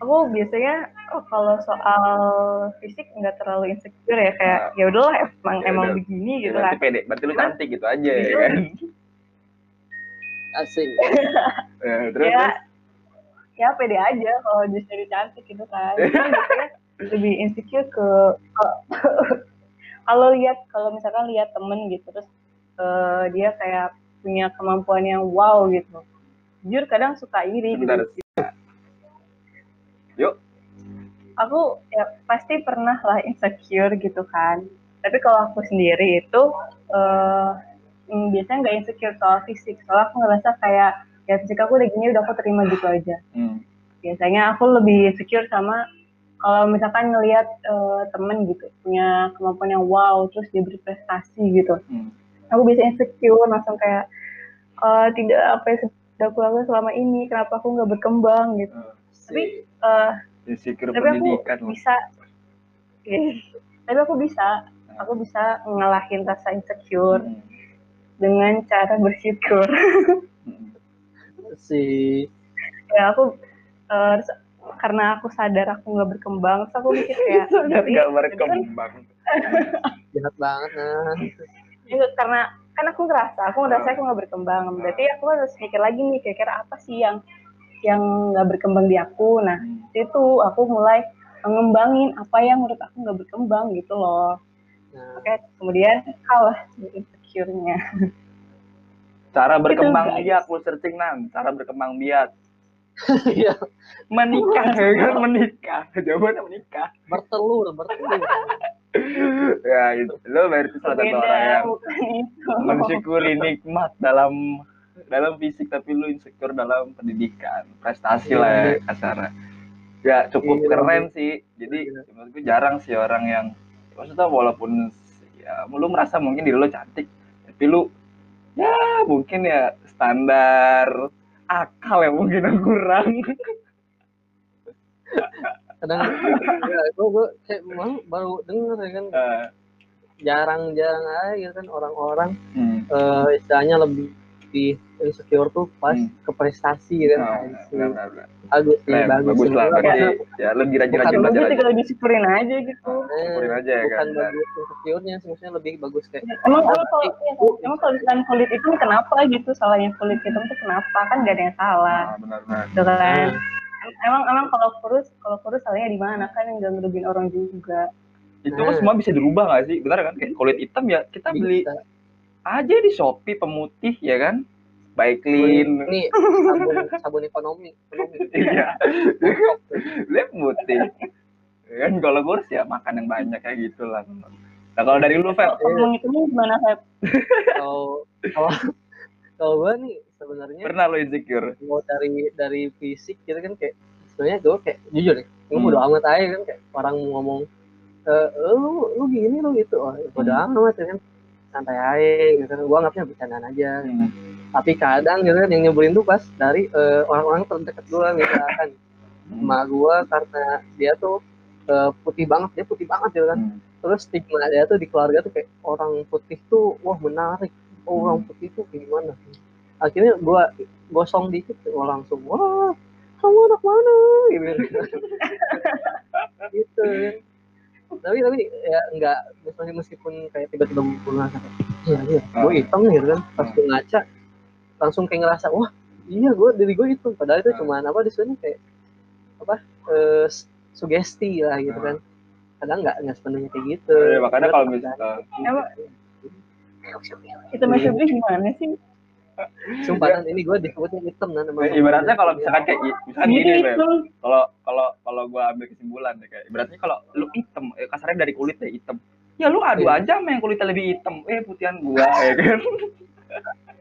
Aku biasanya Oh, kalau soal fisik nggak terlalu insecure ya kayak ya udahlah emang
Ya
emang begini
Ya,
gitu
berarti
kan.
pede berarti lu cantik gitu aja ya
Iya.
kan
asing
Ya, terus
ya
terus
ya pede aja kalau just jadi cantik gitu kan. Biasanya lebih insecure ke kalau lihat kalau misalkan lihat temen gitu terus eh, dia kayak punya kemampuan yang wow gitu. Jujur kadang suka iri gitu.
Bentar. Yuk.
aku ya pasti pernah lah insecure gitu kan tapi kalau aku sendiri itu mm, biasanya nggak insecure soal fisik soalnya aku ngerasa kayak ya fisik aku udah gini udah aku terima gitu aja
Hmm.
biasanya aku lebih insecure sama kalau misalkan ngelihat eh, temen gitu punya kemampuan yang wow terus dia berprestasi gitu
Hmm.
aku bisa insecure langsung kayak eh, tidak apa yang sudah aku lakukan selama ini kenapa aku nggak berkembang gitu tapi eh,
insecure
tapi aku bisa tapi aku bisa aku bisa ngalahin rasa insecure
Hmm.
dengan cara bersyukur
Hmm.
si
ya aku eh, terus karena aku sadar aku nggak berkembang terus aku mikir kayak
Sadar
"Ih,
gak
kan-
berkembang.
Jahat banget. Nah
ya, karena kan aku ngerasa aku ngerasa aku nggak berkembang. Berarti aku harus mikir lagi nih kira-kira apa sih yang yang nggak berkembang di aku? Nah
Hmm.
itu aku mulai ngembangin apa yang menurut aku nggak berkembang gitu loh.
Nah,
oke kemudian kalah insecure-nya.
Cara berkembang biak lu searching nan cara berkembang biak
iya.
Menikah ya kan? Menikah. Jawabannya menikah.
Bertelur bertelur.
Ya itu lo berarti salah satu orang yang mensyukuri nikmat dalam dalam fisik tapi lu insecure dalam pendidikan. Prestasi lah ya kasarnya. Ya cukup
Iya.
keren sih. Jadi menurut gue jarang sih orang yang maksudnya walaupun ya lu merasa mungkin diri lu cantik tapi lu ya mungkin ya standar akal yang mungkin yang kurang.
Kadang ya, gue gue kayak mau baru denger ya kan.
Eh,
jarang-jarang aja gitu kan orang-orang
hmm.
eh, istilahnya lebih di insecure tuh pas
Hmm.
ke prestasi gitu
Nah,
kan
benar, benar, benar.
bagus bagus,
lah
Bukan-
berarti ya lebih rajin-rajin
Bukan
belajar aja
tinggal disyukurin aja gitu.
Eh,
syukurin aja ya
bukan
kan.
bagus insecure-nya maksudnya lebih bagus kayak
emang emang kalau iya, emang kalau misalkan kulit hitam kenapa gitu? Salahnya kulit hitam tuh kenapa? Kan gak ada yang salah.
Ah, benar-benar
gitu kan.
Nah,
emang emang kalau kurus kalau kurus salahnya di mana? Kan yang gak ngerugiin orang juga.
Itu
Nah.
kan semua bisa dirubah gak sih? Benar kan kayak kulit hitam ya kita beli
bisa.
aja di shopee pemutih ya kan by clean
ini sabun sabun ekonomi
iya. Lihat putih kan kalau kurus ya makan yang banyak kayak gitu lah. Nah kalau dari lu Feb
kalau kamu ngitungnya gimana Feb?
kalau kalau kalau gue nih sebenarnya
pernah lo insecure?
mau dari dari fisik gitu kan kayak sebenarnya gue kayak jujur ya gue
Hmm.
bodo amat aja kan kayak orang ngomong eh lu lu gini lu gitu. Oh, bodo
Hmm.
amat ya kan. Santai aja gitu kan. Gue anggapnya bercandaan aja
Hmm.
Tapi kadang gitu kan yang nyebelin tuh pas dari eh, orang-orang terdekat gue misalkan
Hmm.
emak gue karena dia tuh eh, putih banget dia putih banget gitu kan
Hmm.
terus stigma dia tuh di keluarga tuh kayak orang putih tuh wah menarik oh
Hmm.
orang putih tuh gimana akhirnya gua gosong dikit gua langsung wah kamu anak mana gitu gitu kan tapi tapi ya enggak misalnya meskipun kayak tiba-tiba gue kayak iya iya gue
Ah.
hitam gitu kan pas gue ngaca langsung kayak ngerasa wah iya gue diri gue hitam padahal itu
Ah.
cuman apa di sini kayak apa eh, sugesti lah gitu
Ah.
kan. Kadang nggak nggak sepenuhnya kayak gitu.
Ya, makanya kalau misalnya
Emang itu masih beli gimana sih?
Sumpah kan ini gue disebutnya hitam kan
Ya, ibaratnya kalau misalkan kayak misalkan gini
itu.
Kalau kalau kalau gua ambil kesimpulan deh kayak ibaratnya kalau lu hitam eh, kasarnya dari kulit deh hitam. Ya lu adu
Iya.
aja sama yang kulitnya lebih hitam. Eh putihan gua ya kan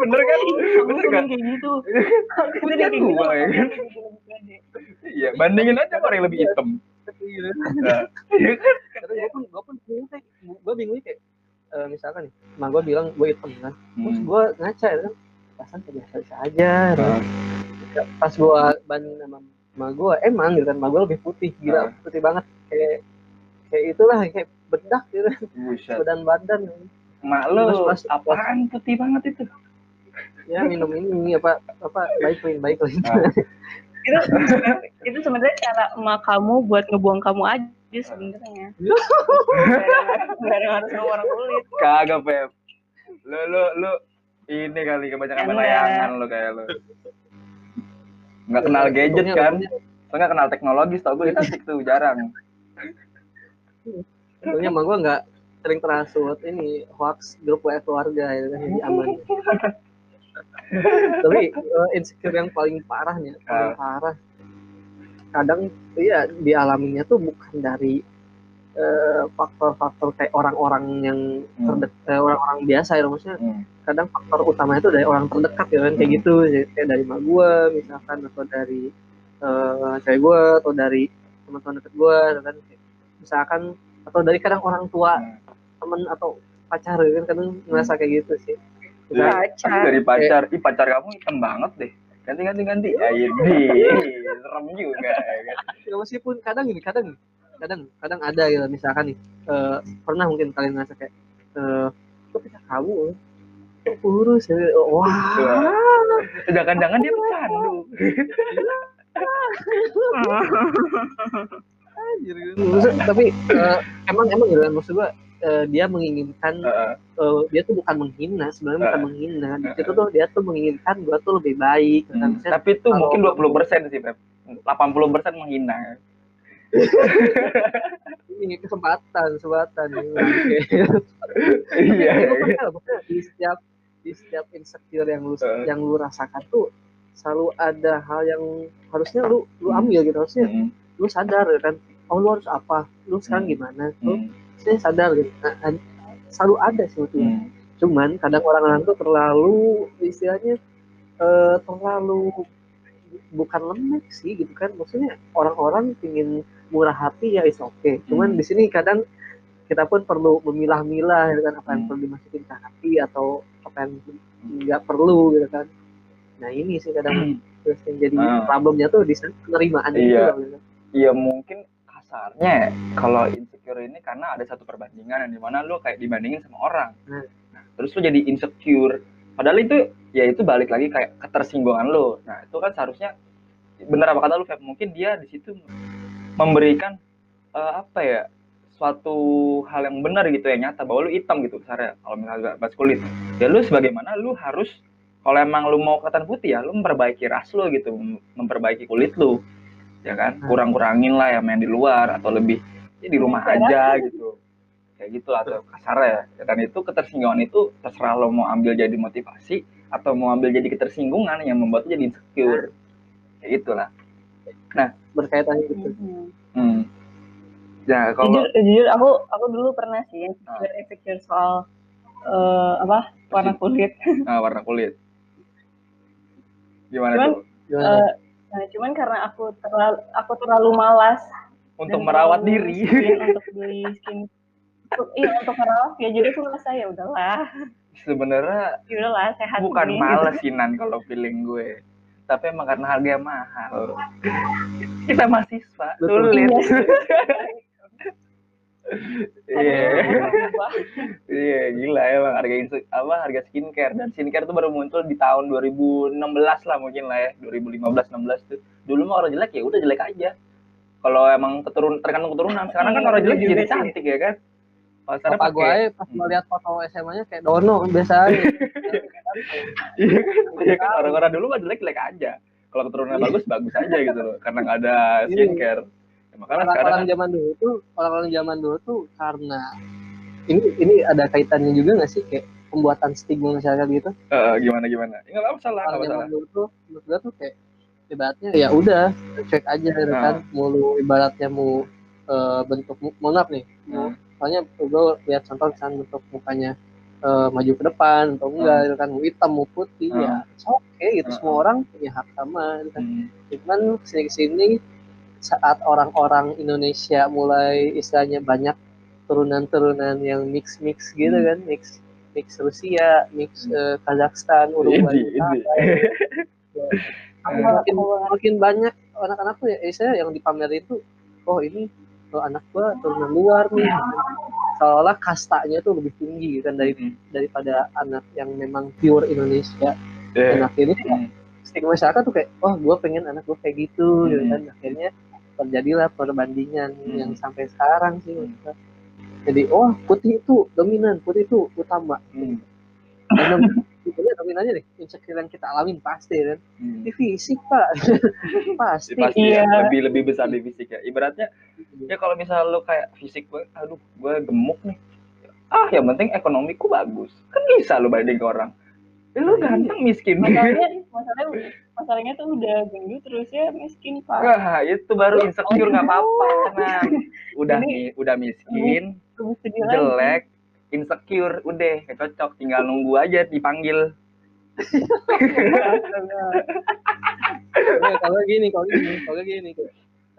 bener kan? Bener kan
kayak gitu.
gua ya kan iya bandingin aja sama orang yang lebih hitam. Nah, iya kan?
Gue pun gue pun bingung kayak gue bingung kayak eh, misalkan nih, mah gue bilang gue hitam kan, terus
Hmm.
gue ngaca ya kan, pasan kayak biasa aja. gitu.
Nah,
Pas gue banding sama sama gue, emang gitu kan, mah gue lebih putih,
Nah.
gila putih banget, kayak kayak itulah kayak bedak gitu, badan badan.
Mak lu
pas-
apaan putih banget itu
Ya minum ini apa apa baik clean baik clean.
Ah.
Itu itu sebenarnya cara emak kamu buat ngebuang kamu aja sebenarnya ada yang harus orang kulit
Kagak, Pep. Lu lu lu ini kali kebanyakan main
Enggak.
layangan lu kayak lu. Nggak kenal gadget
Untungnya-
kan? nggak kenal teknologi, tau gue di tasik tuh jarang.
Untungnya emang gue nggak sering terhasut ini hoax grup WA keluarga ya kan jadi aman. Tapi eh, insecure yang paling parah nih, paling parah. Kadang iya dialaminya tuh bukan dari eh, faktor-faktor kayak orang-orang yang
Hmm.
terdek eh, orang-orang biasa ya maksudnya
Hmm.
kadang faktor utamanya itu dari orang terdekat ya kan kayak
Hmm.
gitu kayak dari mak gue misalkan atau dari eh cewek gue atau dari teman-teman deket gue kan misalkan atau dari kadang orang tua
Hmm.
Temen atau pacar ya kan kadang ngerasa kayak gitu sih
Iya.
Pacar
dari pacar, ih pacar kamu hitam banget deh. Ganti ganti ganti. Ya ini serem juga. ya kan?
ya meskipun kadang gini kadang kadang kadang ada gitu misalkan nih eh, pernah mungkin kalian ngerasa kayak eh kok pacar kamu kok kurus ya wah
Jangan-jangan dia pecandu.
anjir gitu. Maksud- tapi eh, emang emang gitu kan maksud gua eh, dia menginginkan
Heeh.
eh, dia tuh bukan menghina sebenarnya bukan
Eh.
menghina di
Eh.
situ tuh dia tuh menginginkan gua tuh lebih baik kan
Hmm.
Maksudnya,
Tapi itu
kalau-
mungkin 20% sih, Pep. 80% menghina.
ini kesempatan kesempatan
Iya.
Maksudnya di setiap di setiap insecure yang lu
Eh.
yang lu rasakan tuh selalu ada hal yang harusnya lu lu ambil gitu harusnya
Hmm.
lu sadar kan oh lu harus apa lu sekarang
Hmm.
gimana lu
Hmm.
Saya sadar gitu Nah, selalu ada sebetulnya
Hmm.
cuman kadang orang-orang tuh terlalu istilahnya eh, terlalu bukan lembek sih gitu kan maksudnya orang-orang ingin murah hati ya is oke cuman
Hmm.
di sini kadang kita pun perlu memilah-milah gitu kan apa yang
Hmm.
perlu dimasukin ke hati atau apa yang nggak perlu gitu kan nah ini sih kadang terus yang jadi
Ah.
problemnya tuh di sana penerimaan itu
Iya.
loh, gitu.
Iya mungkin kasarnya ya, kalau insecure ini karena ada satu perbandingan yang di mana lu kayak dibandingin sama orang.
Hmm.
Nah, terus lu jadi insecure. Padahal itu ya itu balik lagi kayak ketersinggungan lu. Nah itu kan seharusnya bener apa kata lu Feb, mungkin dia di situ memberikan eh, apa ya suatu hal yang benar gitu ya nyata bahwa lu hitam gitu misalnya kalau misalnya bahas kulit ya lu sebagaimana lu harus kalau emang lu mau kelihatan putih ya lu memperbaiki ras lu gitu mem- memperbaiki kulit lu ya kan
Hmm.
kurang-kurangin lah yang main di luar atau lebih ya di rumah aja gitu kayak gitu atau kasar ya dan itu ketersinggungan itu terserah lo mau ambil jadi motivasi atau mau ambil jadi ketersinggungan yang membuat jadi insecure kayak gitulah
berkaitan gitu
Mhm.
hmm. ya kalau
jujur jujur aku aku dulu pernah sih
Ah.
insecure insecure soal eh, apa warna kulit
ah, warna kulit gimana
Cuman,
tuh
Gimana?
Eh, nah cuman karena aku terlalu aku terlalu malas
untuk merawat diri.
miskin untuk beli skin untuk, iya untuk merawat ya jadi aku merasa ya udahlah.
Sebenarnya
ya udahlah sehat
bukan
ini,
males sih Nan kalau feeling gue. Tapi emang karena harganya mahal. Kita mahasiswa. Sulit.
Iya.
iya. Iya gila emang harga insu- apa harga skincare. Dan skincare tuh baru muncul di tahun 2016 lah mungkin lah ya 2015 16 tuh. Dulu mah orang jelek ya udah jelek aja. Kalau emang keturun tergantung keturunan. Sekarang kan
Iya,
orang jelek
juga
jadi
sih.
cantik ya kan?
Bapak gue aja pas melihat foto SMA-nya kayak Dono biasa aja.
iya kan? Iya kan? Orang-orang dulu mah jelek jelek aja. Kalau keturunan
Iya.
bagus bagus aja gitu loh. Karena nggak ada
Iya.
skincare Ya, makanya sekarang
Orang-orang zaman dulu tuh, orang-orang zaman dulu tuh karena ini ini ada kaitannya juga nggak sih kayak pembuatan stigma masyarakat gitu.
Eh, gimana gimana Ya, nggak apa salah
Orang zaman dulu tuh menurut gue tuh kayak ibaratnya ya udah cek aja gitu kan mau lu ibaratnya mau eh, bentuk mohon maaf nih mau
Hmm.
soalnya gue lihat contoh misalnya bentuk mukanya eh, maju ke depan atau enggak
Hmm.
gitu kan mau hitam mau putih
Hmm.
ya oke gitu
Hmm.
semua orang punya hak sama gitu kan
Hmm.
cuman ke sini ke sini saat orang-orang Indonesia mulai istilahnya banyak turunan-turunan yang mix mix gitu
Hmm.
kan mix mix Rusia mix eh, Kazakhstan Uruguay
Ini, ini.
makin makin banyak anak-anak tuh ya istilahnya yang dipamerin tuh oh ini oh, anak gua turunan luar nih seolah kastanya tuh lebih tinggi kan dari
Hmm.
daripada anak yang memang pure Indonesia
Eh,
anak ini
hmm.
stigma masyarakat tuh kayak wah gue pengen anak gue kayak gitu gitu
Hmm.
kan akhirnya terjadilah perbandingan
Hmm.
yang sampai sekarang sih maksudnya. jadi oh putih itu dominan putih itu utama
Hmm.
dan sebetulnya dominannya nih insecure yang kita alamin pasti kan
Hmm.
di fisik pak pasti
pasti
Iya.
ya, lebih lebih besar di fisik ya ibaratnya ya kalau misalnya lu kayak fisik gue aduh gue gemuk nih ah yang penting ekonomiku bagus kan bisa lu banding ke orang lu
Iya.
ganteng miskin.
Masalahnya masalahnya masalahnya tuh udah gendut terus ya miskin pak.
Wah, itu baru insecure nggak apa-apa tenang. Udah
Ini-
nih udah miskin jelek insecure udah nggak cocok tinggal nunggu aja dipanggil.
Nah, kalau gini kalau gini kalau gini.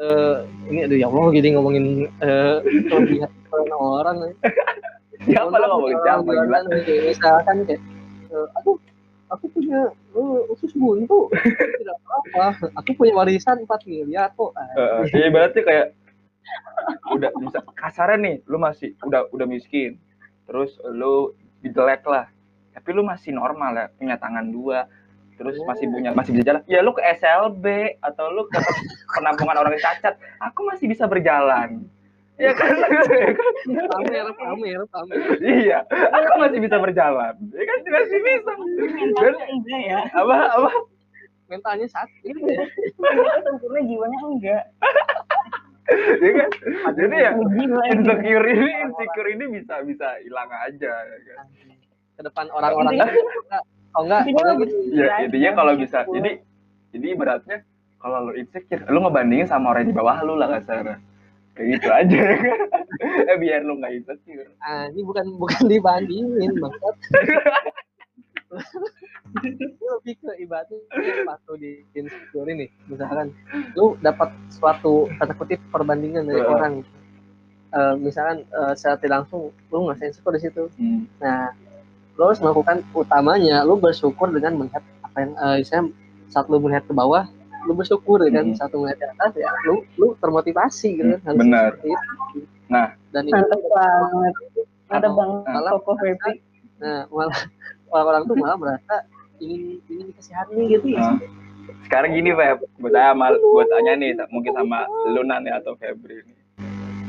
Eh ini aduh ya Allah gini ngomongin eh kelebihan orang
siapa lo ngomongin? Siapa gila
Misalkan, kayak misalkan kayak eh, aduh aku punya eh, usus buntu. Tidak apa aku punya warisan 4 miliar kok. Ah,
Eh, ya ibaratnya kayak udah bisa kasarnya nih lu masih udah udah miskin. Terus lu jelek lah. Tapi lu masih normal ya punya tangan dua. Terus masih punya masih bisa jalan. Ya lu ke SLB atau lu ke penampungan orang yang cacat aku masih bisa berjalan ya kan?
Pamer pamer pamer.
Iya. Aku masih bisa berjalan. Ya kan? Masih bisa.
Enggak ya?
Apa apa?
Mentalnya sakit. Ya.
Sempurna jiwanya enggak.
Ya kan? Jadi ya insecure ini insecure ini bisa bisa hilang aja ya kan?
Ke depan orang-orang oh enggak gitu.
Iya,
ya intinya kalau bisa. Jadi jadi ibaratnya kalau lu insecure lu ngebandingin sama orang di bawah lu lah kasarnya gitu aja. Eh biar lu nggak insecure.
Ah ini bukan bukan dibandingin maksud. Ini lebih ke ibaratnya pas lu di insecure ini misalkan lu dapat suatu tanda kutip perbandingan dari
Heeh.
orang. Eh, misalkan eh, secara tidak langsung lu nggak insecure di situ.
Hmm.
nah lu harus melakukan utamanya lu bersyukur dengan melihat apa yang eh, misalnya saat lu melihat ke bawah lu bersyukur
Hmm.
satu melihat ke atas ya lu lu termotivasi gitu kan harus
Benar.
itu.
Nah.
dan itu
mantap banget. mantap banget
malah
Koko Febri.
Nah malah orang-orang tuh malah merasa ingin ingin dikasih hati gitu ya.
Nah, sekarang gini Feb. Buat saya mal buat tanya nih mungkin sama lu Nan ya atau Febri nih.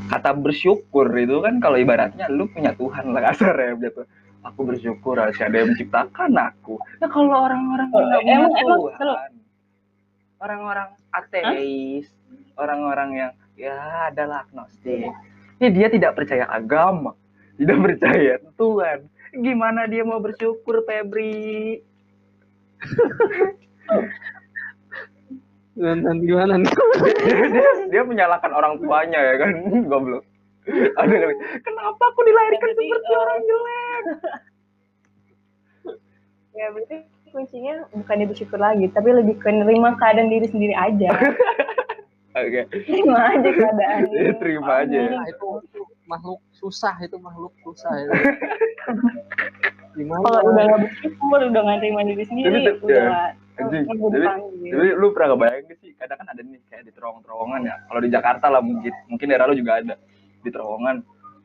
Kata bersyukur itu kan kalau ibaratnya lu punya Tuhan lah kasar ya gitu. Aku bersyukur harus ada yang menciptakan aku. Ya kalau orang-orang
Oh, emang- emang
Tuhan orang-orang ateis orang-orang yang ya adalah agnostik. Ya dia tidak percaya agama tidak percaya Tuhan. Gimana dia mau bersyukur Febri?
Dan, gimana nih?
Dia, dia menyalahkan orang tuanya ya kan? Goblok. Ada bilang, kenapa aku dilahirkan
Berarti,
seperti
eh,
orang jelek?
Ya berarti kuncinya bukan dia bersyukur lagi tapi lebih ke nerima keadaan diri sendiri aja
oke
terima aja keadaan
Ya, terima aja ya.
Nah, itu, itu makhluk susah itu makhluk susah itu. gimana
kalau udah gak bersyukur udah gak terima diri sendiri
Tapi tuh,
udah
ya,
nggak
anjing.
nggak
Jadi-
dipanggil.
jadi lu pernah kebayang gak sih kadang kan ada nih kayak di terowongan-terowongan ya kalau di Jakarta lah mungkin mungkin daerah lu juga ada di terowongan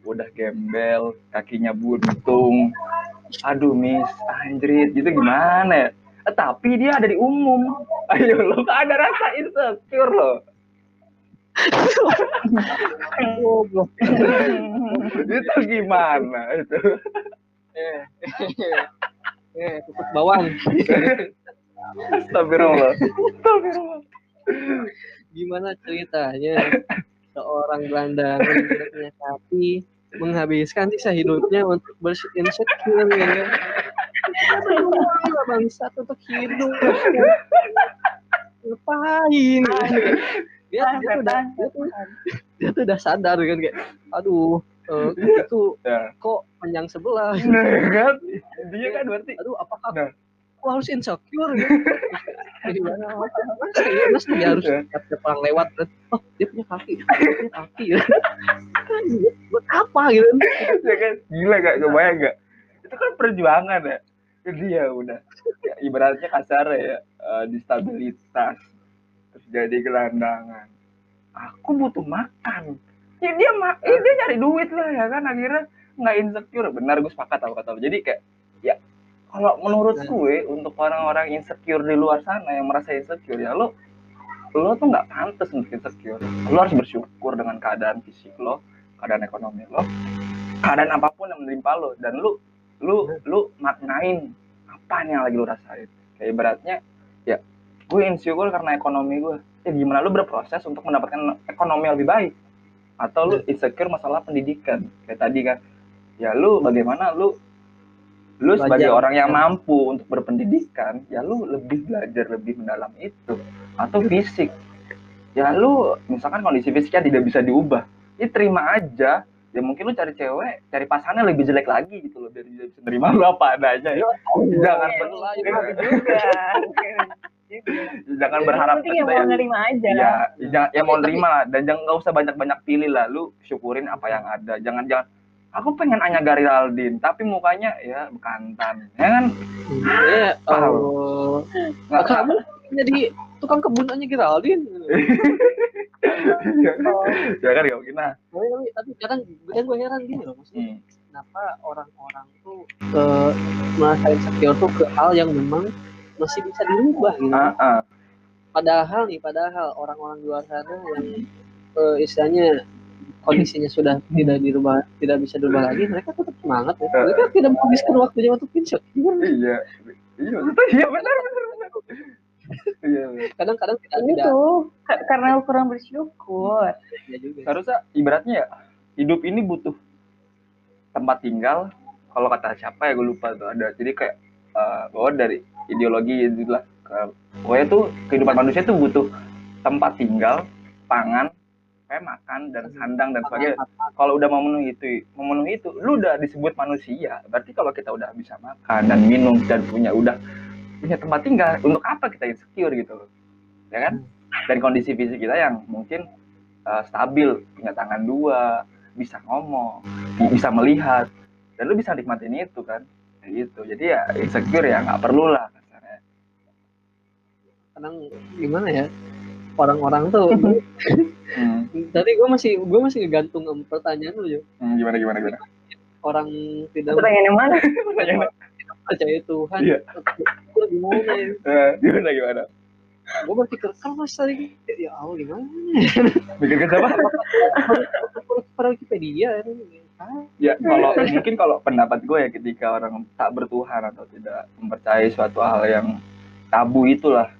udah gembel kakinya buntung. Aduh miss anjrit gitu gimana ya? Eh, tapi dia ada di umum. Ayo lo ada rasa insecure lo itu gimana itu?
Eh eh tutup bawang
Astagfirullah. Astagfirullah.
Gimana ceritanya? Seorang tidak punya kaki menghabiskan sisa hidupnya untuk berinsecure ya kan? Bangsat untuk hidup ngapain? Dia, dia tuh udah dia tuh, dia tuh udah sadar kan? Kayak aduh eh, kaki tuh
ya
kok panjang sebelah?
Kan? Dia kan berarti
aduh apakah
Nah.
Aku harus insecure gitu gimana? Masa ya masa dia harus tiap orang lewat kan oh dia punya kaki dia punya kaki ya. Kan buat apa gitu.
Ya kan? Gila gak kebayang gak itu kan perjuangan ya. Jadi ya udah. Ya, ibaratnya kasar ya eh, distabilitas. Terus jadi gelandangan. Aku butuh makan. Ya dia ma ya, dia nyari duit lah ya kan? Akhirnya nggak insecure. Benar gue sepakat tau kata jadi kayak ya kalau menurut gue untuk orang-orang insecure di luar sana yang merasa insecure ya lo lo tuh nggak pantas untuk insecure. Lo harus bersyukur dengan keadaan fisik lo keadaan ekonomi lo keadaan apa pun yang menimpa lo. Dan lu lu lu maknain apa yang lagi lo rasain. Kayak ibaratnya ya gue insecure karena ekonomi gue. Ya gimana lu berproses untuk mendapatkan ekonomi yang lebih baik? Atau lu insecure masalah pendidikan? Kayak tadi kan ya lu bagaimana lu lu sebagai
Belajar.
orang yang mampu untuk berpendidikan ya lu lebih belajar lebih mendalam itu. Atau fisik. Ya lu misalkan kondisi fisiknya tidak bisa diubah ya terima aja. Ya mungkin lu cari cewek cari pasangan lebih jelek lagi gitu loh bisa nerima lu apa adanya. Ya jangan ber-
juga.
jangan berharap
penting yang
kita
mau
yang-
nerima aja.
Ya jangan ya mau nerima. Lah dan jangan nggak usah banyak banyak pilih lah. Lu syukurin apa yang ada. Jangan jangan aku pengen Anya Gariraldin tapi mukanya ya bekantan ya kan Paham.
oh.
nggak
kamu jadi tukang kebun aja Geraldine.
ya kan ya mungkin nah
Tapi, tapi, kadang kadang gue heran gini loh, maksudnya
Hmm.
kenapa orang-orang tuh eh, merasa insecure tuh ke hal yang memang masih bisa dirubah gitu.
Ah, ah.
Padahal nih, padahal orang-orang luar sana yang eh, istilahnya kondisinya sudah tidak dirubah, tidak bisa dirubah lagi, mereka tetap semangat ya. Mereka tidak menghabiskan waktunya untuk insecure.
iya. Iya. Maksudnya iya benar benar benar. Iya benar.
Kadang-kadang tidak
itu
tidak.
Ka- karena kurang bersyukur.
Ya juga.
harusnya ibaratnya ya hidup ini butuh tempat tinggal. Kalau kata siapa ya gue lupa tuh ada. Jadi kayak eh, bahwa dari ideologi itulah ke pokoknya tuh kehidupan manusia tuh butuh tempat tinggal pangan kayak makan dan sandang dan sebagainya. Kalau udah memenuhi itu memenuhi itu lu udah disebut manusia. Berarti kalau kita udah bisa makan dan minum dan punya udah punya tempat tinggal untuk apa kita insecure gitu loh? Ya kan? Dan kondisi fisik kita yang mungkin uh, stabil punya tangan dua bisa ngomong bi- bisa melihat. Dan lu bisa nikmatin itu kan? Kayak gitu. Jadi ya insecure ya nggak perlu lah.
Kadang gimana ya? Orang-orang tuh
hmm.
tadi gue masih gue masih ngegantung sama pertanyaan lu ya.
Hmm, gimana gimana gimana
Orang tidak
pertanyaan yang mana
Pertanyaan-
percaya Tuhan.
Iya.
Itu gimana ya?
Eh, gimana gimana
Gue berpikir kalau mas tadi ya Allah gimana?
mikir ke siapa
Pada Wikipedia ya.
ya kalau mungkin kalau pendapat gue ya ketika orang tak bertuhan atau tidak mempercayai suatu hal yang tabu itulah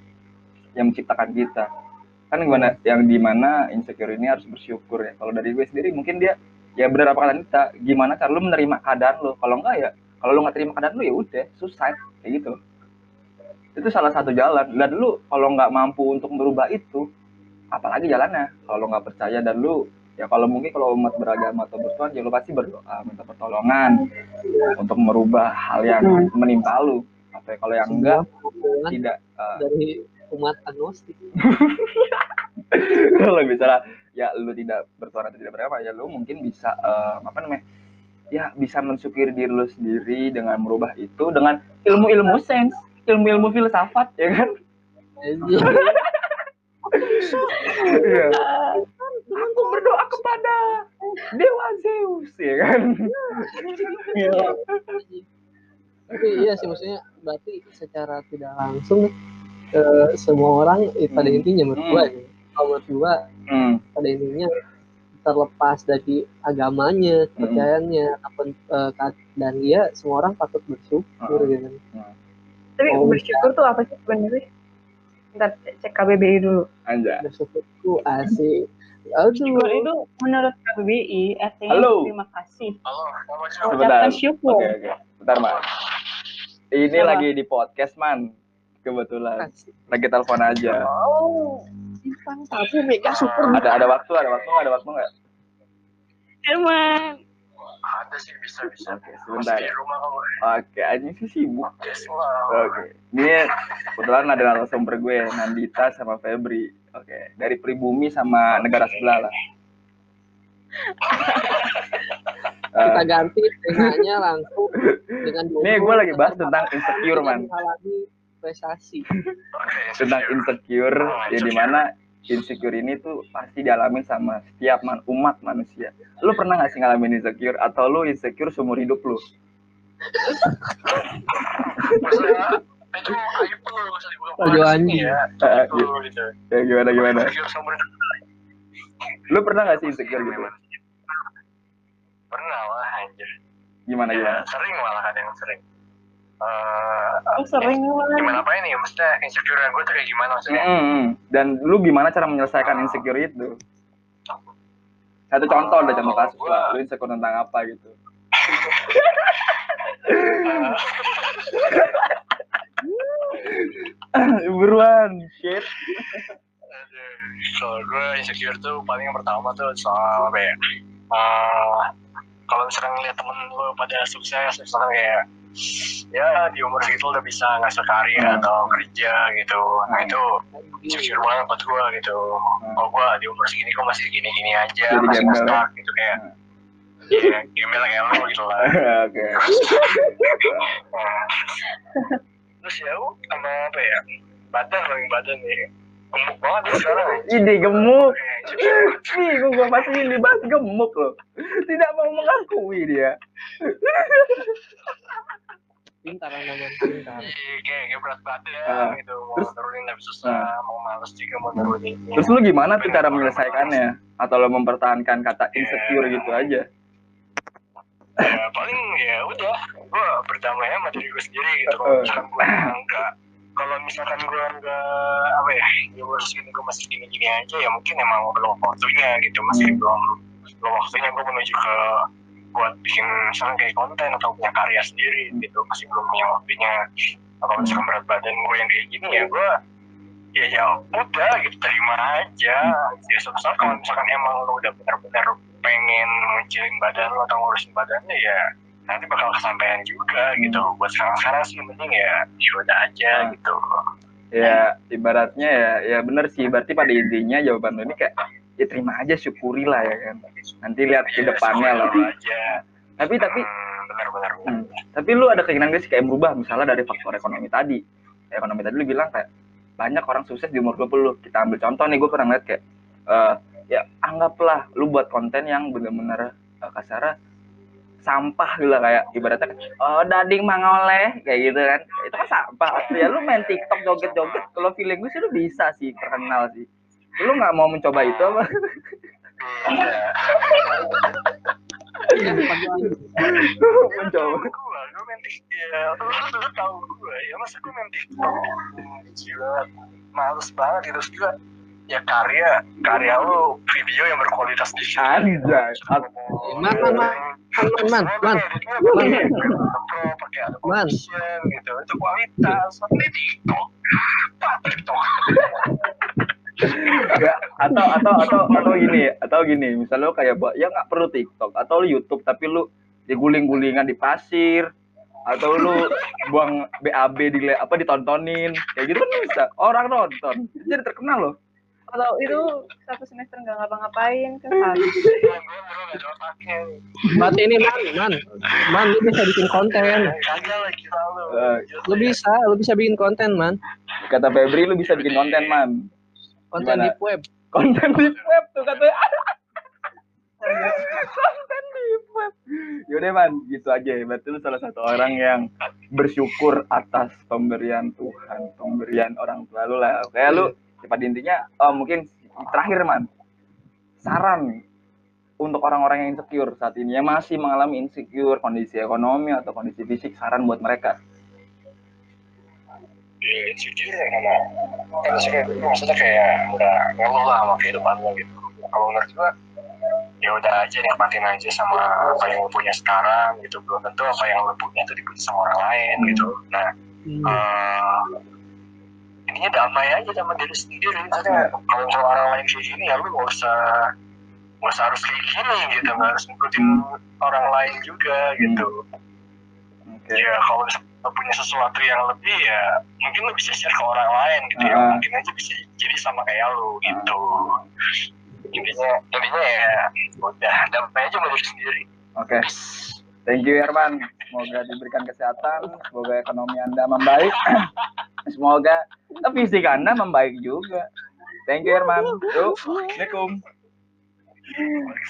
yang menciptakan kita kan gimana yang di mana insecure ini harus bersyukur ya. Kalau dari gue sendiri mungkin dia ya benar apa kata Nita gimana cara lu menerima keadaan lo kalau enggak ya kalau lu nggak terima keadaan lu ya udah suicide kayak gitu. Itu salah satu jalan. Dan lu kalau nggak mampu untuk merubah itu apalagi jalannya. Kalau lu nggak percaya dan lu ya kalau mungkin kalau umat beragama atau bertuhan ya lu pasti berdoa minta pertolongan untuk merubah hal yang menimpa lu. Ya, kalau yang enggak tidak
dari umat agnostik.
kalau misalnya ya lu tidak bertuhan atau tidak beragama ya lu mungkin bisa eh, apa namanya ya bisa mensyukuri diri lu sendiri dengan merubah itu dengan ilmu-ilmu sains ilmu-ilmu filsafat ya kan Iya. aku berdoa kepada dewa Zeus ya kan
Tapi iya sih maksudnya berarti secara tidak langsung eh, semua orang eh, pada
Hmm.
intinya menurut
Hmm.
gua ya, kalau menurut gua
hmm.
pada intinya terlepas dari agamanya,
Hmm.
kepercayaannya, apa eh, ka- dan dia semua orang patut bersyukur
Hmm.
gitu.
tapi
Oh,
bersyukur tuh apa sih sebenarnya ntar cek KBBI dulu
Anja
Bersyukur tuh asik. Aduh,
syukur itu menurut KBBI artinya
Halo.
terima kasih
sebentar
mengucapkan syukur
oke oke bentar man ini
Apa?
lagi di podcast man kebetulan lagi telepon aja
oh
Simpang sabu mega super.
ada ada waktu ada waktu nggak ada waktu nggak
Herman
Ada sih bisa bisa.
oke sebentar
Di rumah kamu.
oke anjing sih sibuk. Oke, ini kebetulan ada narasumber gue, Nandita sama Febri. Oke, dari pribumi sama negara sebelah lah.
Kita ganti temanya langsung dengan
Nih, gue lagi bahas tentang insecure, man.
Prestasi.
Oke.
tentang insecure, ya di mana insecure ini tuh pasti dialami sama setiap man, umat manusia. Lu pernah gak sih ngalamin insecure? Atau lu insecure seumur hidup lu?
Maksudnya itu aib lu nggak
anjing.
ya.
Ah,
Itu gitu.
Ya gimana gimana? Lu pernah gak sih insecure gitu?
Pernah lah anjir.
Gimana
Ya,
gimana?
sering malah kadang sering. Eh,
Oh, sering
gimana apa ini? Maksudnya insecure gue tuh kayak gimana maksudnya?
Mm-mm. Dan lu gimana cara menyelesaikan insecure itu? Satu contoh deh contoh kasus lah. Lu insecure tentang apa gitu? Buruan, shit.
Kalau gue insecure tuh paling yang pertama tuh soal apa ya? Eh, kalau misalkan ngeliat temen lu pada sukses, misalkan kayak ya di umur segitu udah bisa ngasih karya
Hmm.
atau kerja gitu. Nah itu insecure banget buat gue gitu. Oh gue di umur segini kok masih gini-gini aja,
Jadi
masih
ya?
stuck gitu kayak. Iya, gembel kayak lu gitu lah.
Oke.
Nah, Terus ya sama apa ya? Badan paling badan nih. Gemuk banget nih sekarang.
Ini gemuk.
Eh, insecure banget.
Bingung gua pasti ini dibahas gemuk loh. Tidak mau mengakui dia.
Pintar pintar.
Iya, kayak kayak berat badan
Ah,
gitu. Mau
terus-
nurunin tapi susah mau males juga mau nurunin.
Terus lu gimana tuh cara menyelesaikannya? Atau lo mempertahankan kata insecure gitu aja?
ya, paling ya udah gue berdamai sama diri gue sendiri gitu. Kalau misalkan gue enggak kalau misalkan gue enggak apa ya di umur segini gue masih gini gini aja ya mungkin emang belum waktunya gitu. Masih
Hmm.
belum belum waktunya gue menuju ke buat bikin misalkan kayak konten atau punya karya sendiri gitu. Masih belum punya waktunya kalau misalkan berat badan gue yang kayak gini ya gue ya ya udah gitu terima aja. Ya suatu saat kalau misalkan emang lo udah benar-benar pengen ngecilin badan lo atau ngurusin badannya ya nanti bakal kesampaian juga gitu. Buat sekarang-sekarang sih mending ya ya udah aja
Hmm.
gitu.
Ya ibaratnya ya ya bener sih. Berarti pada intinya jawaban lo ini kayak ya terima aja syukuri lah ya kan. Nanti lihat ke
Ya,
depannya lah.
syukur aja
Tapi tapi
Hmm, benar-benar
Hmm. Tapi lu ada keinginan gak sih kayak berubah misalnya dari faktor ekonomi tadi. Ekonomi tadi lu bilang kayak banyak orang sukses di umur 20. Kita ambil contoh nih gue pernah ngeliat kayak eh, ya anggaplah lu buat konten yang bener-bener uh, kasarnya sampah gitu lah kayak ibaratnya oh dading mangoleh kayak gitu kan itu kan sampah ya lu main tiktok joget-joget kalau feeling gue sih lu bisa sih terkenal sih lu nggak mau mencoba itu apa?
Iya.
mencoba.
Gue gue main TikTok ya lu tahu gue ya masa gue main TikTok gila males banget gitu. Terus juga ya karya karya lu video yang berkualitas di sini
anjay.
Man, man, man. Man, man, man. Man.
option gitu. Itu kualitas. Tapi TikTok TikTok
ya, atau atau atau atau gini atau gini misalnya lu kayak buat ya nggak perlu TikTok atau lu YouTube tapi lu diguling-gulingan di pasir atau lu buang BAB di apa ditontonin kayak gitu kan bisa orang nonton jadi terkenal loh
Kalau itu satu semester nggak ngapa-ngapain kan
Berarti ini man, man, man lu bisa bikin konten.
Eh,
Lu bisa, lu bisa bikin konten man.
kata Febri lu bisa bikin konten man
Konten
Gimana?
di web.
konten di web tuh katanya. Konten di web. Yaudah man. Gitu aja. Ya berarti lu salah satu orang yang bersyukur atas pemberian Tuhan pemberian orang tua lu lah. Kayak lu pada intinya oh, mungkin terakhir man. Saran untuk orang-orang yang insecure saat ini yang masih mengalami insecure kondisi ekonomi atau kondisi fisik saran buat mereka
ya insecure ya karena kan maksudnya, maksudnya kayak udah ngeluh lah sama kehidupan lo gitu. Kalau menurut gua ya udah aja nikmatin aja sama apa yang lo punya sekarang gitu. Belum tentu apa yang lo punya itu dipuji sama orang lain gitu. Nah
Hmm.
eh ininya damai aja sama diri sendiri. Maksudnya kalau misalnya orang lain kayak gini ya lu gak usah gak usah harus kayak gini gitu. Gak harus ngikutin orang lain juga gitu.
Oke.
Ya kalau misalnya lo punya sesuatu yang lebih ya mungkin lo bisa share ke orang lain gitu ya
Ah.
mungkin aja bisa jadi sama kayak lo gitu intinya intinya ya udah damai aja diri sendiri
oke Thank you Herman. Semoga diberikan kesehatan, semoga ekonomi Anda membaik. semoga fisik Anda membaik juga. Thank you Herman. Assalamualaikum.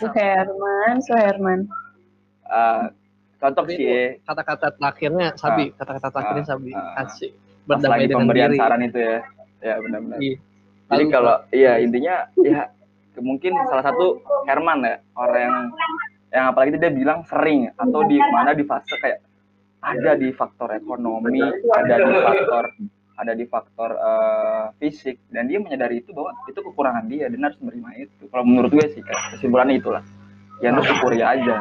Su Herman, Su Herman.
Eh, cocok
Tapi
sih.
kata-kata terakhirnya sabi. Kata-kata terakhirnya
Ah,
sabi.
Ah, ah.
asik berdamai
lagi
dengan
pemberian
diri.
saran itu ya. Ya benar-benar.
Iya.
jadi kalau iya intinya ya mungkin salah satu Herman ya orang yang yang apalagi dia bilang sering atau di mana di fase kayak ada di faktor ekonomi ada di faktor ada di faktor eh, fisik. Dan dia menyadari itu bahwa itu kekurangan dia dan harus menerima itu. Kalau menurut gue sih kesimpulannya itulah. Ya lu syukuri aja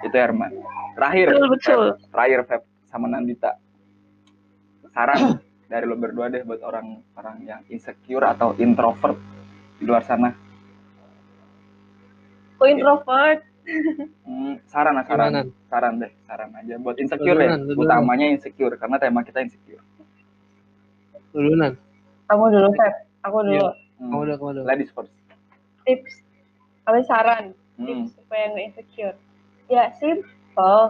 itu Herman terakhir
Betul, betul.
Feb. terakhir Feb sama Nandita saran dari lo berdua deh buat orang-orang yang insecure atau introvert di luar sana
Aku introvert.
Hmm, saran lah saran
Gimana?
saran deh saran aja buat insecure
Duluan,
deh utamanya insecure karena tema kita insecure
duluan
Kamu dulu, Feb. Aku dulu.
Iya.
Hmm,
kamu udah kamu udah
ladies first
Tips. Apa saran?
hmm.
Tips supaya nggak insecure. Ya, simple.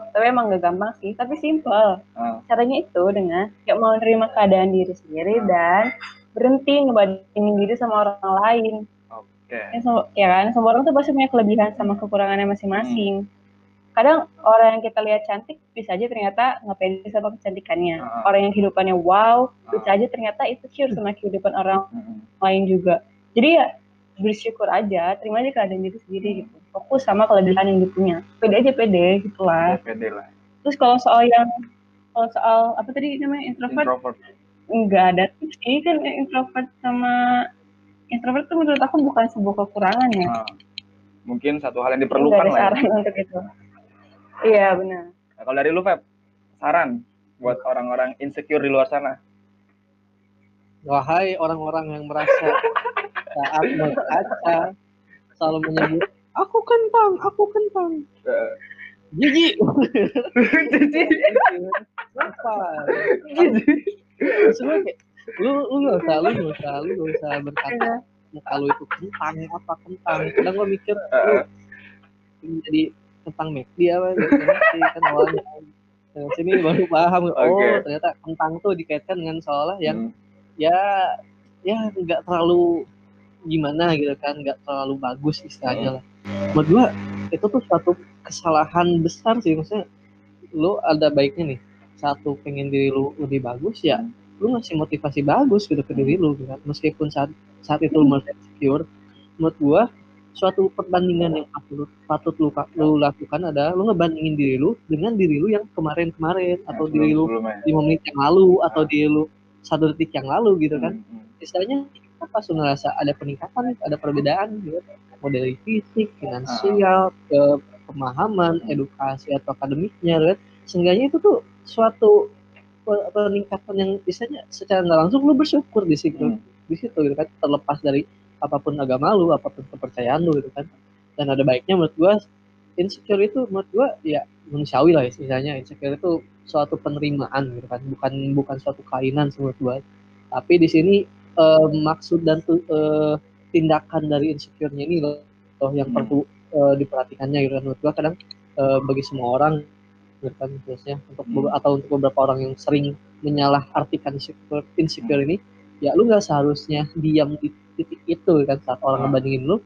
Tapi emang gak gampang sih. Tapi simple.
ah,
Caranya itu dengan ya mau nerima keadaan diri sendiri dan berhenti ngebandingin diri sama orang lain.
oke
Ya, semua- ya kan, semua orang tuh pasti punya kelebihan sama kekurangannya masing-masing. Kadang orang yang kita lihat cantik bisa aja ternyata pede sama kecantikannya.
Ah.
Orang yang kehidupannya wow
Ah.
bisa aja ternyata insecure sama kehidupan orang
Hmm,
lain juga. Jadi ya bersyukur aja, terima aja keadaan diri sendiri gitu. Fokus sama kelebihan yang dia punya. Pede aja pede gitu lah.
ya, pede lah
Terus kalau soal yang kalau soal apa tadi namanya introvert
introvert
nggak ada tips sih kan introvert sama introvert tuh menurut aku bukan sebuah kekurangan ya.
Ah, mungkin satu hal yang
Nggak
diperlukan
ada
lah ya.
saran untuk itu. Iya benar.
Nah, kalau dari lu Feb saran buat orang-orang insecure di luar sana
wahai orang-orang yang merasa saat berkaca selalu menyebut aku kentang aku kentang.
Eh,
jijik
Cici.
apa sebenarnya kayak lu lu gak usah lu gak usah lu gak usah berkata muka lu itu kentang apa kentang? Kadang gua mikir lu jadi kentang McD apa? Gitu kan awalnya. Dari sini baru paham. Oh
Oke.
ternyata kentang tuh dikaitkan dengan seolah yang
Hmm,
ya ya nggak terlalu gimana gitu kan nggak terlalu bagus istilahnya lah. Menurut gua itu tuh suatu kesalahan besar sih maksudnya lu ada baiknya nih satu pengen diri lu lebih bagus ya lu ngasih motivasi bagus gitu ke diri lu gitu kan. Meskipun saat saat itu lu merasa insecure menurut gua suatu perbandingan yang patut patut lu, lu lakukan adalah lu ngebandingin diri lu dengan diri lu yang kemarin-kemarin atau
sebelum-
diri lu lima menit yang lalu atau diri lu satu detik yang lalu gitu kan.
Hmm, hmm.
istilahnya pas lu ngerasa ada peningkatan ada perbedaan gitu. Mau dari fisik finansial ke pemahaman edukasi atau akademiknya kan. Seenggaknya itu tuh suatu pe- peningkatan yang biasanya secara nggak langsung lu bersyukur di situ
Hmm.
di situ gitu kan. Terlepas dari apa pun agama lu apa pun kepercayaan lu gitu kan. Dan ada baiknya menurut gua insecure itu menurut gua ya manusiawi lah istilahnya insecure itu suatu penerimaan gitu kan. Bukan bukan suatu kelainan sih menurut gua. Tapi di sini eh, maksud dan tu- eh, tindakan dari insecure-nya ini loh loh yang
Hmm.
perlu eh, diperhatikannya gitu kan menurut gua kadang eh, bagi semua orang gitu kan biasanya untuk
Hmm.
atau untuk beberapa orang yang sering menyalahartikan insecure, insecure ini ya lu nggak seharusnya diam di titik itu kan saat orang
Hmm.
ngebandingin lu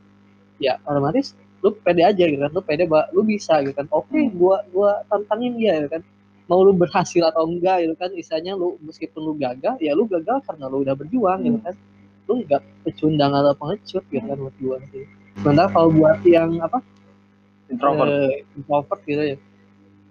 ya otomatis lu pede aja gitu kan lu pede bahwa lu bisa gitu kan oke
Hmm.
gua gua tantangin dia gitu kan mau lu berhasil atau enggak gitu kan. Istilahnya lu meskipun lu gagal ya lu gagal karena lu udah berjuang gitu
Hmm.
kan. Lu nggak pecundang atau pengecut gitu kan buat gua sih. Sementara kalau buat yang apa
introvert.
eh, introvert gitu ya.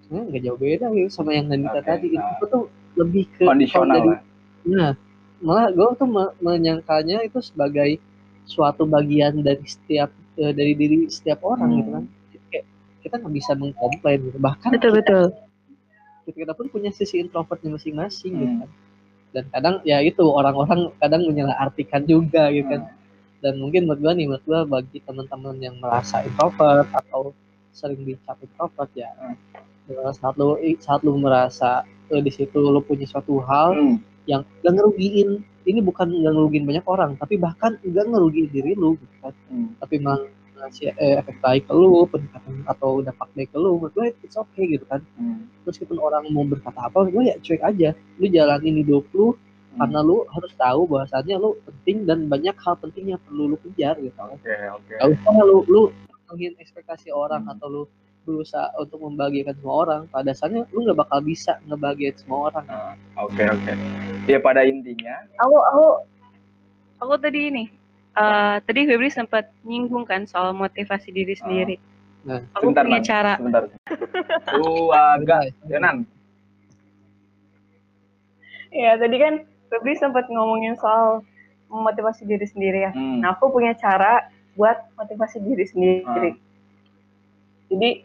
Sebenarnya nggak jauh beda gitu sama yang Nandita
Oke,
tadi.
Nah.
itu tuh lebih ke
kondisional
dari- nah malah gue tuh me- menyangkanya itu sebagai suatu bagian dari setiap eh, dari diri setiap orang
Hmm.
gitu kan. Kayak kita nggak bisa mengkomplain gitu. Bahkan
Betul betul.
Kita, kita pun punya sisi introvertnya masing-masing gitu
Hmm.
kan dan kadang ya itu orang-orang kadang menyalahartikan juga gitu kan dan mungkin menurut gua nih menurut gua bagi teman-teman yang merasa introvert atau sering dicap introvert ya
Hmm.
eh, saat lu saat lu merasa eh, di situ lu punya suatu hal
Hmm.
yang gak ngerugiin ini bukan gak ngerugiin banyak orang tapi bahkan gak ngerugiin diri lu gitu kan
Hmm.
tapi malah ngasih eh, efek baik ke lu peningkatan atau dampak baik ke lu menurut gue it's okay gitu kan
Hmm.
meskipun orang mau berkata apa gue ya cuek aja lu jalanin hidup lu
Hmm.
karena lu harus tahu bahwasannya lu penting dan banyak hal penting yang perlu lu kejar gitu kan
Oke, oke.
gak usah lu lu ngin ekspektasi orang
Hmm.
atau lu berusaha untuk membahagiakan semua orang pada dasarnya lu nggak bakal bisa ngebahagiain semua orang
Ah, Oke oke. Ya pada intinya.
Aku aku aku tadi ini eh tadi Febri sempat nyinggung kan soal motivasi diri sendiri.
Nah,
aku
sebentar,
punya
Nan.
cara.
Sebentar. Suaga. Ya Nan.
Ya tadi kan Febri sempat ngomongin soal motivasi diri sendiri ya.
Hmm.
Nah, aku punya cara buat motivasi diri sendiri. Jadi,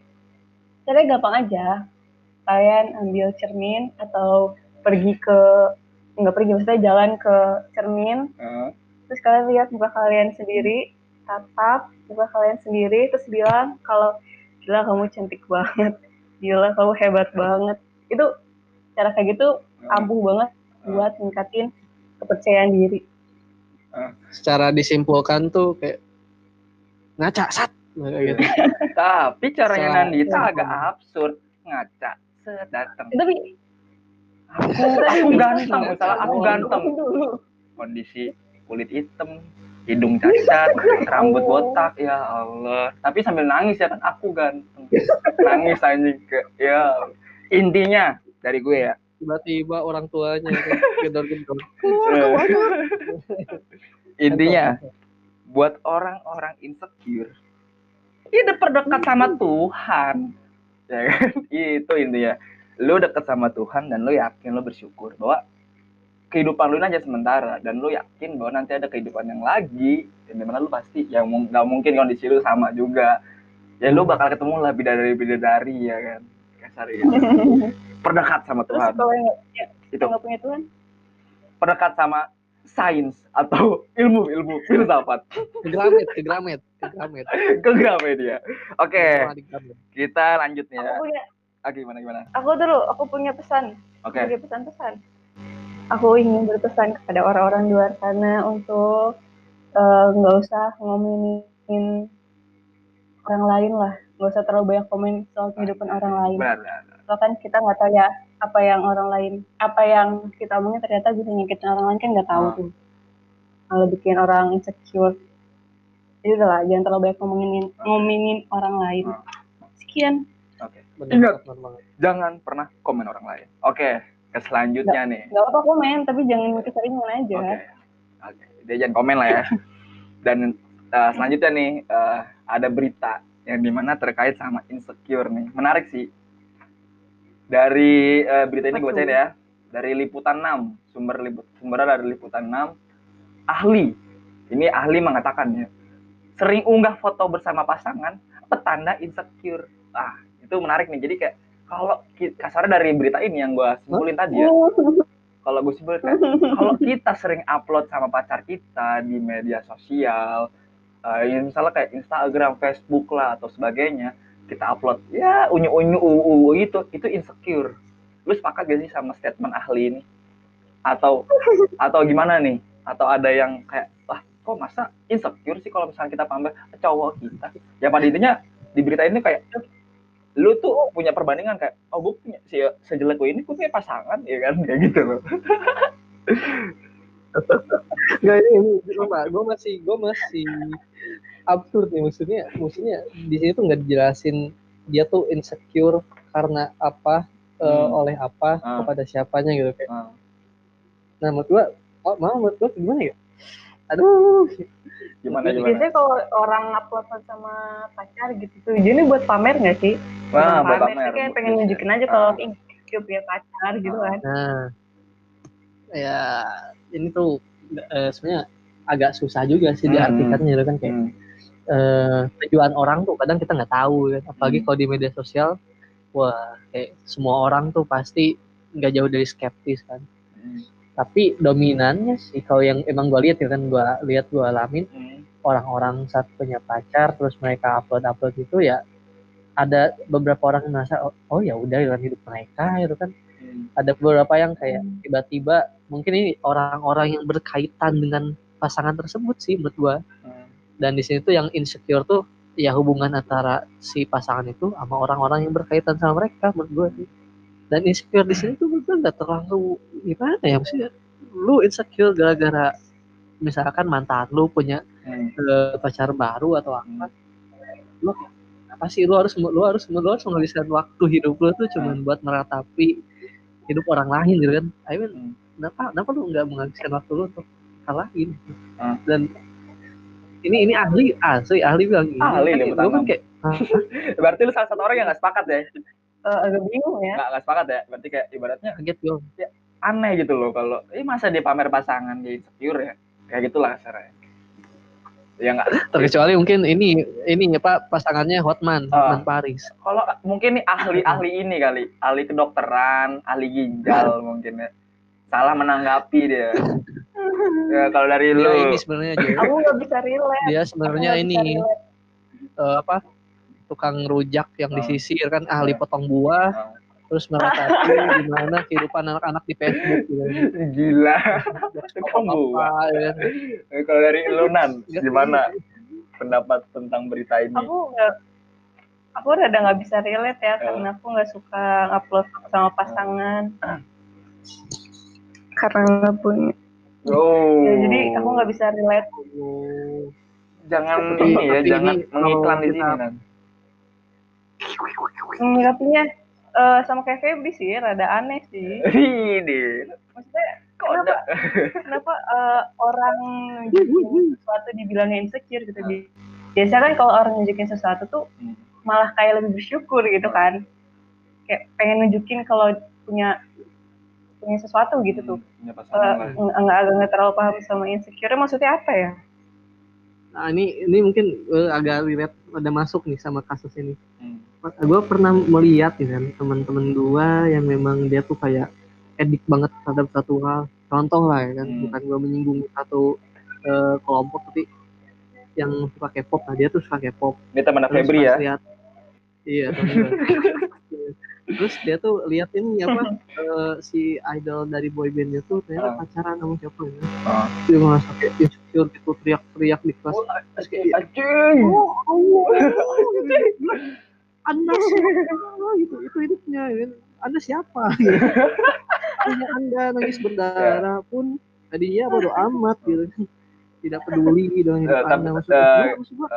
caranya gampang aja. Kalian ambil cermin atau pergi ke nggak pergi maksudnya jalan ke cermin
Ah,
terus kalian lihat muka kalian sendiri tatap muka kalian sendiri terus bilang kalau gila kamu cantik banget gila kamu hebat banget itu cara kayak gitu ampuh banget buat ningkatin kepercayaan diri
secara disimpulkan tuh kayak ngaca sat Nah, gitu
Tapi caranya
Salah.
Nandita agak absurd. Ngaca. Set datang.
tapi
Aku, aku ganteng. Misalnya aku ganteng. Kondisi kulit hitam, hidung cacat, rambut botak. Ya Allah. Tapi sambil nangis ya kan aku ganteng. Nangis anjing ke ya. Intinya dari gue ya.
tiba-tiba orang tuanya gedor-gedor
Intinya buat orang-orang insecure ya dekat dekat sama Tuhan ya kan itu intinya lu dekat sama Tuhan dan lu yakin lu bersyukur bahwa kehidupan lu ini aja sementara dan lu yakin bahwa nanti ada kehidupan yang lagi dan di mana lu pasti ya mung- nggak mungkin kondisi lu sama juga. Ya lu bakal ketemu lah bidadari bidadari ya kan? Kasar gitu perdekat sama
terus
Tuhan.
kalau yang nggak
itu
nggak punya Tuhan?
Perdekat sama sains atau ilmu ilmu filsafat.
Ke Gramet ke Gramet ke Gramet
ke Gramedia oke
Semua di Gramet.
kita lanjut nih ya.
aku punya
ah, gimana gimana?
aku dulu aku punya pesan.
Oke.
Sebagai pesan-pesan. Aku ingin berpesan kepada orang-orang di luar sana untuk eh, nggak usah ngomongin orang lain lah, nggak usah terlalu banyak komen soal kehidupan orang lain. Soalnya kan kita nggak tahu ya apa yang orang lain, apa yang kita omongin ternyata bisa nyakitin orang lain kan nggak tahu
Ah.
tuh. Malah bikin orang insecure. Jadi udah lah, jangan terlalu banyak ngomongin ngomongin orang lain.
Ah.
Sekian.
oke
Benar,
Ingat.
benar banget.
jangan pernah komen orang lain oke ke selanjutnya nih.
Gak apa-apa komen, tapi jangan keseringan aja.
oke. Oke. Dia jangan komen lah ya. Dan eh, selanjutnya nih eh, ada berita yang di mana terkait sama insecure nih. Menarik sih. Dari eh, berita ini gue bacain ya. Dari liputan 6 sumber liput sumbernya dari liputan 6 ahli. Ini ahli mengatakan ya sering unggah foto bersama pasangan petanda insecure. Ah itu menarik nih. Jadi kayak kalau kasarnya dari berita ini yang gue simpulin tadi ya. Kalau gue simpulin kayak kalau kita sering upload sama pacar kita di media sosial eh, ya misalnya kayak Instagram, Facebook lah atau sebagainya kita upload ya unyu unyu uu itu itu insecure. Lu sepakat gak sih sama statement ahli ini? Atau atau gimana nih? Atau ada yang kayak wah kok masa insecure sih kalau misalnya kita pamer cowok kita. Ya pada intinya di berita ini kayak lu tuh punya perbandingan kayak oh gue punya si sejelek gue ini gue punya pasangan ya kan kayak gitu loh
Gak ini, gue gue masih gue masih absurd nih maksudnya maksudnya di sini tuh nggak dijelasin dia tuh insecure karena apa eh,
Hmm.
oleh apa
Ah.
kepada siapanya gitu kayak
Ah.
nah menurut gue oh, malah menurut gue gimana ya aduh
gimana gimana
Biasanya kalau orang upload sama pacar gitu tuh, jadi buat pamer nggak sih?
Wah, buat
pamer,
pamer.
sih, kayak pengen nunjukin aja kalau ih dia punya pacar gitu kan.
nah ya ini tuh eh, sebenarnya agak susah juga sih
Hmm.
diartikan gitu kan kayak
Hmm.
eh, tujuan orang tuh kadang kita nggak tahu kan apalagi
Hmm.
kalau di media sosial wah kayak semua orang tuh pasti nggak jauh dari skeptis kan
Hmm.
Tapi dominannya sih kalau yang emang gue lihat ya kan gue lihat gue alamin
Hmm.
orang-orang saat punya pacar terus mereka upload upload itu ya ada beberapa orang yang merasa oh, oh ya udah dalam hidup mereka gitu kan
Hmm.
ada beberapa yang kayak tiba-tiba mungkin ini orang-orang yang berkaitan dengan pasangan tersebut sih menurut gue
Hmm.
dan di sini tuh yang insecure tuh ya hubungan antara si pasangan itu sama orang-orang yang berkaitan sama mereka menurut gue sih dan insecure di sini tuh gue nggak terlalu gimana ya maksudnya lu insecure gara-gara misalkan mantan lu punya
Hmm.
eh, pacar baru atau apa lu apa sih lu harus lu harus lu harus menghabiskan waktu hidup lu tuh cuman buat meratapi hidup orang lain gitu kan I mean
Hmm.
kenapa kenapa lu nggak menghabiskan waktu lu untuk hal lain
Hmm.
dan ini ini ahli asli ahli bilang gini.
Ahli
Kan gua kan kayak "Hah,
Berarti lu salah satu orang yang gak sepakat ya?
Eh, agak bingung ya
Nggak, nggak sepakat ya? Berarti kayak ibaratnya
kaget gue
aneh gitu loh kalau, eh masa dia pamer pasangan dia insecure ya? Kayak gitulah kasarnya. Ya nggak.
terkecuali mungkin ini ini apa pasangannya Hotman
Ah.
Hotman Paris
Kalau mungkin nih ahli-ahli ini kali, ahli kedokteran, ahli ginjal mungkin ya. Salah menanggapi dia. ya, kalau dari
dia
lu,
ini sebenarnya
aku nggak bisa relate
dia sebenarnya ini
relate.
eh, apa tukang rujak yang
Ah.
disisir kan ahli potong buah
Ah.
terus meratapi gimana kehidupan anak-anak di Facebook gitu
gila. Buah.
ya kan.
Eh, Kalau dari lu Nan,
Nggak
gimana pendapat tentang berita ini?
aku nggak aku rada nggak bisa relate ya
Eh.
karena aku nggak suka upload sama pasangan karena nggak punya
Oh.
Ya, jadi aku nggak bisa relate
Oh.
jangan ini ya,
tapi
jangan
ini
mengiklan di sini Nan.
Menyikapinya eh, sama kayak Febri sih, rada aneh sih.
Ini
Maksudnya kenapa, kenapa eh, orang sesuatu dibilangnya insecure gitu? Bi- Biasanya kan kalau orang nunjukin sesuatu tuh
Hmm.
malah kayak lebih bersyukur gitu kan. Kayak pengen nunjukin kalau punya punya sesuatu gitu tuh.
Punya
Eh,
pasangan lah.
nggak agak nggak terlalu paham sama insecure maksudnya apa ya?
Nah ini ini mungkin agak relate ada masuk nih sama kasus ini.
Hmm.
Gue pernah melihat nih kan teman-teman gue yang memang dia tuh kayak edik banget terhadap satu hal. Contoh lah ya kan,
Hmm.
bukan gue menyinggung satu eh, kelompok tapi yang suka K-pop. Nah dia tuh suka K-pop.
Ini teman Febri ya.
lihat- iya. Terus dia tuh lihat ini apa eh, si idol dari boybandnya tuh ternyata
Ah.
pacaran sama siapa ya.
Ah.
Dia ngerasa kayak insecure gitu teriak-teriak di kelas. Terus kayak
Anjing.
oh Allah anda siapa gitu itu hidupnya gitu. anda siapa gitu. hanya anda nangis berdarah pun tadinya bodo amat gitu tidak peduli dengan hidup
Eh, tapi-
anda maksudnya maksud gua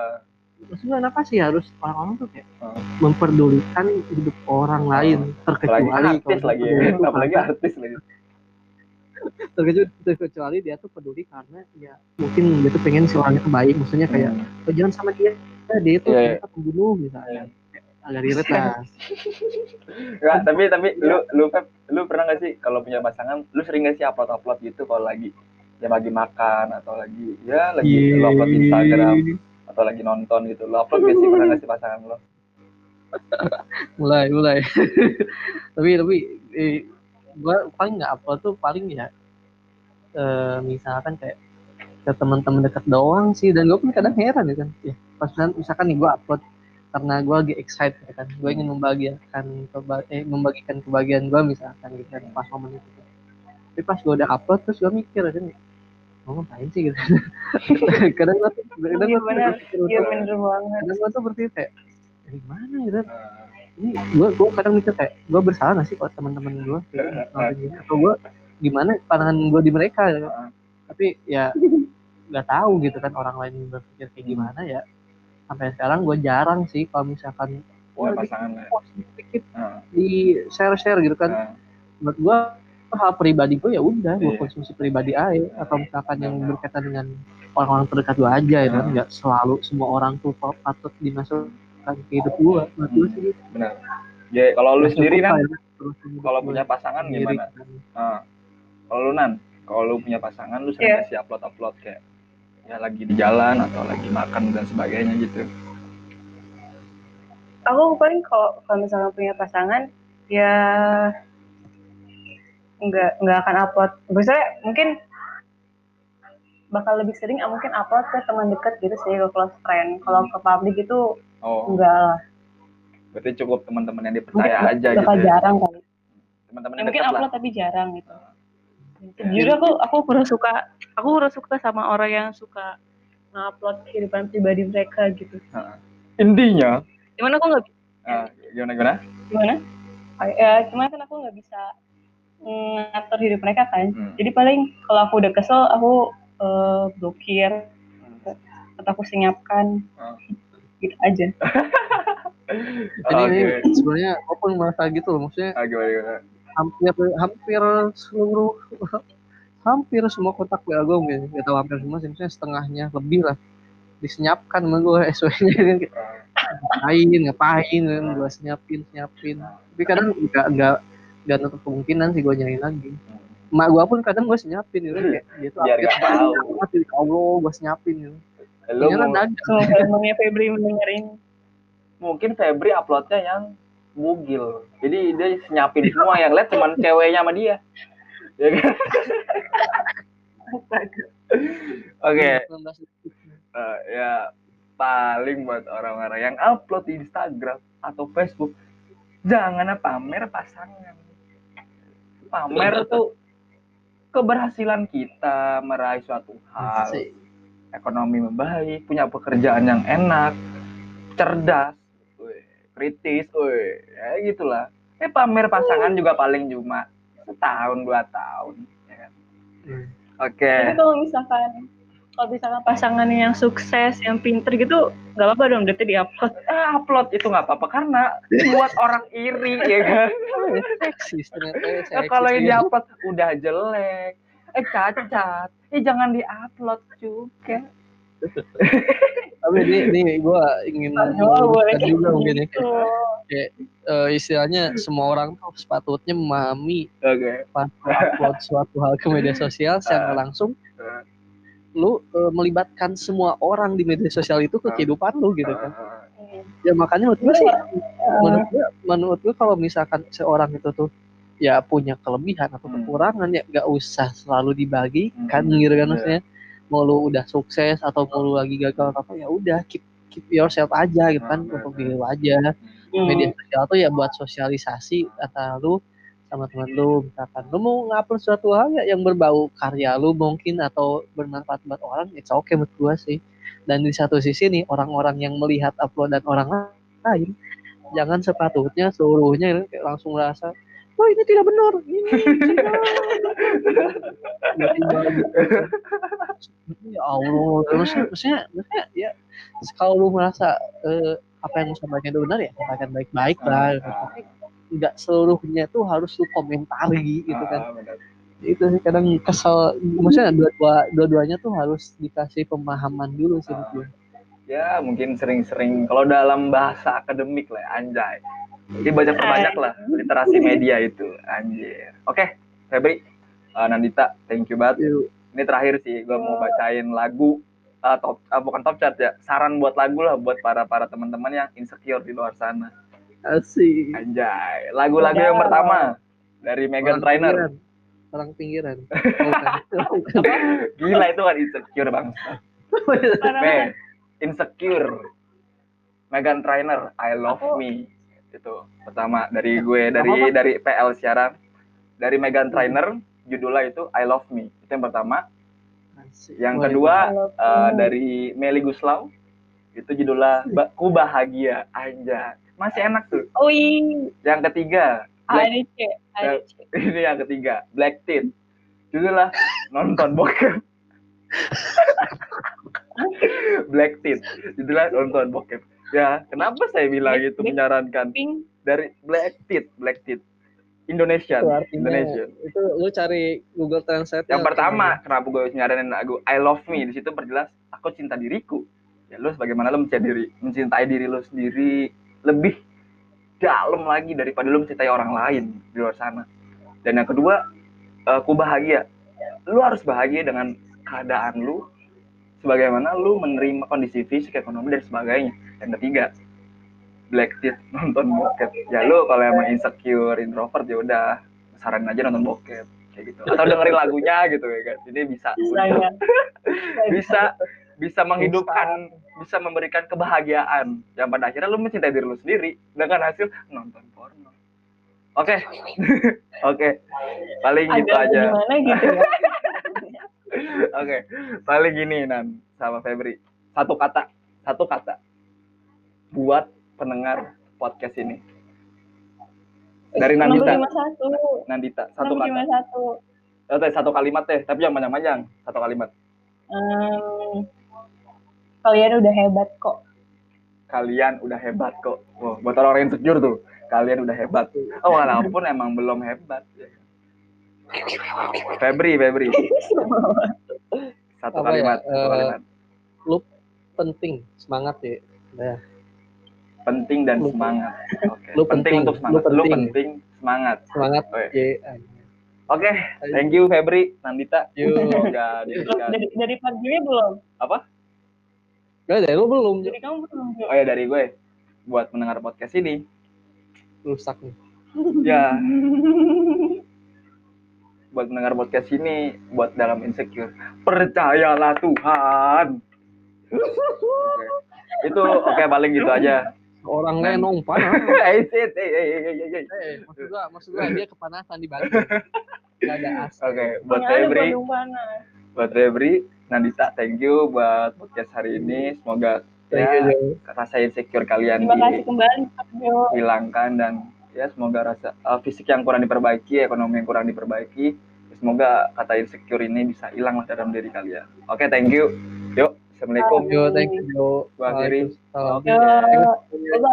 maksud gua kenapa sih harus orang-orang tuh kayak
Eh.
memperdulikan hidup orang lain
Apalagi
terkecuali
artis
kalau
lagi ya. Apalagi artis lagi.
terkecuali, terkecuali dia tuh peduli karena ya mungkin dia tuh pengen si orang itu baik maksudnya kayak
Hmm.
oh, jangan sama dia dia itu
Iya, iya.
ternyata pembunuh misalnya agak relate lah
tapi tapi lu lu Feb, lu pernah gak sih kalau punya pasangan, lu sering gak sih upload upload gitu kalau lagi ya lagi makan atau lagi ya lagi lu upload Instagram atau lagi nonton gitu, lu upload gak sih? Pernah gak sih pasangan lo?
mulai mulai. Tapi tapi eh, gua paling nggak upload tuh paling ya eh, misalkan kayak ke teman-teman dekat doang sih. Dan gue pun kadang heran ya kan ya pas misalkan nih gue upload karena gue lagi excited ya kan. Gue ingin membagikan keba eh, membagikan kebahagiaan gue misalkan gitu kan pas momen itu. Tapi pas gue udah upload terus gue mikir kan mau ngapain sih? gitu. Kadang gue tuh kadang
Iya benar,
berpikir
iya bener banget.
kadang gue tuh berpikir kayak dari mana gitu? Ini gue gue kadang mikir kayak gue bersalah gak sih kalau teman-teman gue gini atau gue gimana pandangan gue di mereka? Gitu. Tapi ya nggak tahu gitu kan orang lain berpikir kayak gimana ya. Sampai sekarang gue jarang sih kalau misalkan wah,
pasangan
post dikit
Heeh.
di share share gitu kan.
Heeh.
menurut gue hal pribadi gue ya udah gue
Iya.
konsumsi pribadi aja atau misalkan yang berkaitan dengan orang-orang terdekat gue aja ya kan nggak selalu semua orang tuh patut dimasukkan ke hidup gue menurut gue sih gitu.
Benar. Ya kalau lu sendiri kan kalau punya pasangan
sendiri
gimana?
kan.
Nah, kalau lu nan, kalau lu punya pasangan lu sering
Iya.
gak sih upload upload kayak ya lagi di jalan atau lagi makan dan sebagainya gitu.
Aku paling kalau kalau misalnya punya pasangan ya nggak nggak akan upload. Biasanya mungkin bakal lebih sering ah, mungkin upload ke teman dekat gitu sih ke close friend. Kalau ke publik itu
Oh,
enggak lah.
berarti cukup teman-teman yang
Mungkin
dipercaya aja gitu.
bakal
Ya.
jarang kali.
Teman-teman
Ya,
yang
mungkin
dekat lah.
upload tapi jarang gitu. Jujur aku aku kurang suka aku kurang suka sama orang yang suka ngupload kehidupan pribadi mereka gitu.
Heeh. Intinya,
Cuman aku nggak
ah, gimana gimana?
gimana? Ah, Ya, cuman kan aku nggak bisa ngatur hidup mereka kan.
Hmm.
Jadi paling kalau aku udah kesel aku eh, blokir atau aku senyapkan
Hmm.
gitu aja.
Jadi ini
Oke.
sebenarnya gue pun merasa gitu loh, maksudnya
Ah, gimana, gimana?
hampir hampir seluruh hampir semua kotak WA gue mungkin gak tahu hampir semua sih maksudnya setengahnya lebih lah disenyapkan sama gue SW-nya kan kayak, ngapain ngapain gue senyapin senyapin tapi kadang nggak nggak nggak nutup kemungkinan sih gue nyariin lagi emak gue pun kadang gue senyapin gitu kayak dia tuh
Biar
update banget gitu Allah gue senyapin gitu
Lu
temennya Febri mendengar ini.
mungkin Febri uploadnya yang bugil. Jadi dia senyapin semua yang lihat cuman ceweknya sama dia. Ya kan? Oke,
19 detik.
eh, ya paling buat orang-orang yang upload di Instagram atau Facebook jangan pamer pasangan. Pamer tuh keberhasilan kita meraih suatu hal. Ekonomi membaik, punya pekerjaan yang enak, cerdas, kritis, ya gitulah. Eh pamer pasangan juga paling cuma setahun dua tahun. ya kan?
Hmm.
Oke,
Tapi kalau misalkan kalau misalkan pasangannya yang sukses, yang pinter gitu, nggak apa-apa dong, berarti di-upload.
eh, upload itu nggak apa-apa karena buat orang iri ya kan.
Seksis ternyata ya,
Nah, kalau yang
dia.
diupload udah jelek, eh cacat, eh jangan diupload juga.
tapi ini ini gue ingin
Oh,
juga mungkin ya
gitu.
Eh, istilahnya semua orang tuh sepatutnya memahami
Oke.
pas upload suatu hal ke media sosial secara langsung lu eh, melibatkan semua orang di media sosial itu ke
Ah.
kehidupan lu gitu kan
Hmm.
ya makanya menurut gue sih menurut gue menurut gue kalau misalkan seorang itu tuh ya punya kelebihan atau
Hmm.
kekurangan ya nggak usah selalu dibagikan
Hmm.
gitu kan
Iya.
maksudnya mau lu udah sukses atau mau lu lagi gagal atau apa ya udah keep keep yourself aja gitu kan
Hmm.
untuk diri lu aja
Hmm.
media sosial tuh ya buat sosialisasi antara lu sama teman lu misalkan lu mau ngupload suatu hal ya yang berbau karya lu mungkin atau bermanfaat buat orang it's okay menurut gua sih dan di satu sisi nih orang-orang yang melihat uploadan orang lain jangan sepatutnya seluruhnya langsung merasa oh ini tidak benar ini tidak." Tiba-tiba gitu. ya Allah terus maksudnya maksudnya ya kalau lu merasa eh, apa yang lu sampaikan itu benar ya sampaikan baik-baik lah gitu. Nggak seluruhnya tuh harus lu komentari gitu kan.
Ah, benar.
itu sih kadang kesel maksudnya dua-dua dua-duanya tuh harus dikasih pemahaman dulu sih gue.
ya mungkin sering-sering kalau dalam bahasa akademik lah anjay. Jadi banyak perbanyak lah literasi media itu anjir. Oke Febri uh, Nandita thank you banget.
Yuk.
ini terakhir sih gue mau bacain lagu uh, top uh, bukan top chart ya saran buat lagu lah buat para para teman-teman yang insecure di luar sana
asik
anjay lagu-lagu yang pertama dari Megan
pinggiran. orang pinggiran Oh,
gila itu kan insecure bang
Parah
Me,
banget.
insecure. Megan Trainor, I love
Aku-
me. Itu pertama dari gue dari dari PL siaran. Dari Megan Trainor, judulnya itu I love me. Itu yang pertama.
Asik.
Yang kedua eh, dari Meli Guslau. Itu judulnya Ku Bahagia. Anjay. Masih enak tuh.
Ui,
Yang ketiga, Black,
ADC, ADC.
ini yang ketiga, Black Teen. Judulnya nonton bokep. Black Teen. Judulnya nonton bokep. Ya, kenapa saya bilang
Black- Black-
menyarankan
Pink,
dari Black Teen, Black Teen. Indonesia,
Itu artinya
Indonesia.
itu lu cari Google Translate
Yang pertama, kenapa gue nyaranin lagu I Love Me di situ perjelas aku cinta diriku. Ya lu sebagaimana lu mencintai diri, mencintai diri lu sendiri lebih dalam lagi daripada lu mencintai orang lain di luar sana. Dan yang kedua, eh, aku bahagia. Lu harus bahagia dengan keadaan lu sebagaimana lu menerima kondisi fisik, ekonomi dan sebagainya. Yang ketiga, Black Tit nonton bokep. Ya lu kalau emang insecure, introvert ya udah saranin aja nonton bokep kayak gitu. Atau dengerin lagunya gitu ya kan. Jadi bisa
bisa ya.
bisa bisa menghidupkan bisa memberikan kebahagiaan. Yang pada akhirnya lu mencintai diri lu sendiri dengan hasil nonton porno. Oke. Oke. Paling gitu
Agak
aja.
gimana gitu ya.
oke. Paling gini nan sama Febri. Satu kata. Satu kata. Buat pendengar podcast ini. Dari Nandita.
651.
Nandita satu kata.
651.
Oh, satu kalimat teh tapi yang panjang-panjang satu kalimat.
Hmm, kalian udah hebat kok.
kalian udah hebat kok. Wah, buat orang insecure tuh, kalian udah hebat. Oh, walaupun emang belum hebat. ya. Febri, Febri. Satu
Apa ya,
kalimat, satu
eh,
kalimat.
penting semangat ya Udah.
Penting dan
lu-
semangat. Oke.
lu
Penting
penting,
untuk semangat.
lu
Lu
penting.
penting semangat.
semangat
Oke.
ya
Oke, thank you Febri, Nandita.
Yuk.
Semoga
dari dari pagi belum?
Gak ada lu belum.
Jadi kamu belum.
Oh ya dari gue, buat mendengar podcast ini,
rusak nih.
Ya. Buat mendengar podcast ini buat dalam insecure. Percayalah Tuhan. Oke. itu oke paling gitu aja.
Orang
Men.
lenong panas
Eh, eh, eh, eh, eh,
maksud gua maksud gua dia kepanasan di batu gak ada as.
Oke buat
Yang ada
Febri. Buat Febri Nandita thank you buat podcast hari ini semoga ya rasa insecure kalian
Terima kasih kembali Kak Jo.
dihilangkan dan ya semoga rasa uh, fisik yang kurang diperbaiki ekonomi yang kurang diperbaiki semoga kata insecure ini bisa hilang lah dalam diri kalian oke thank you yuk assalamualaikum
yo thank you yo. Waalaikumsalam.
Yo.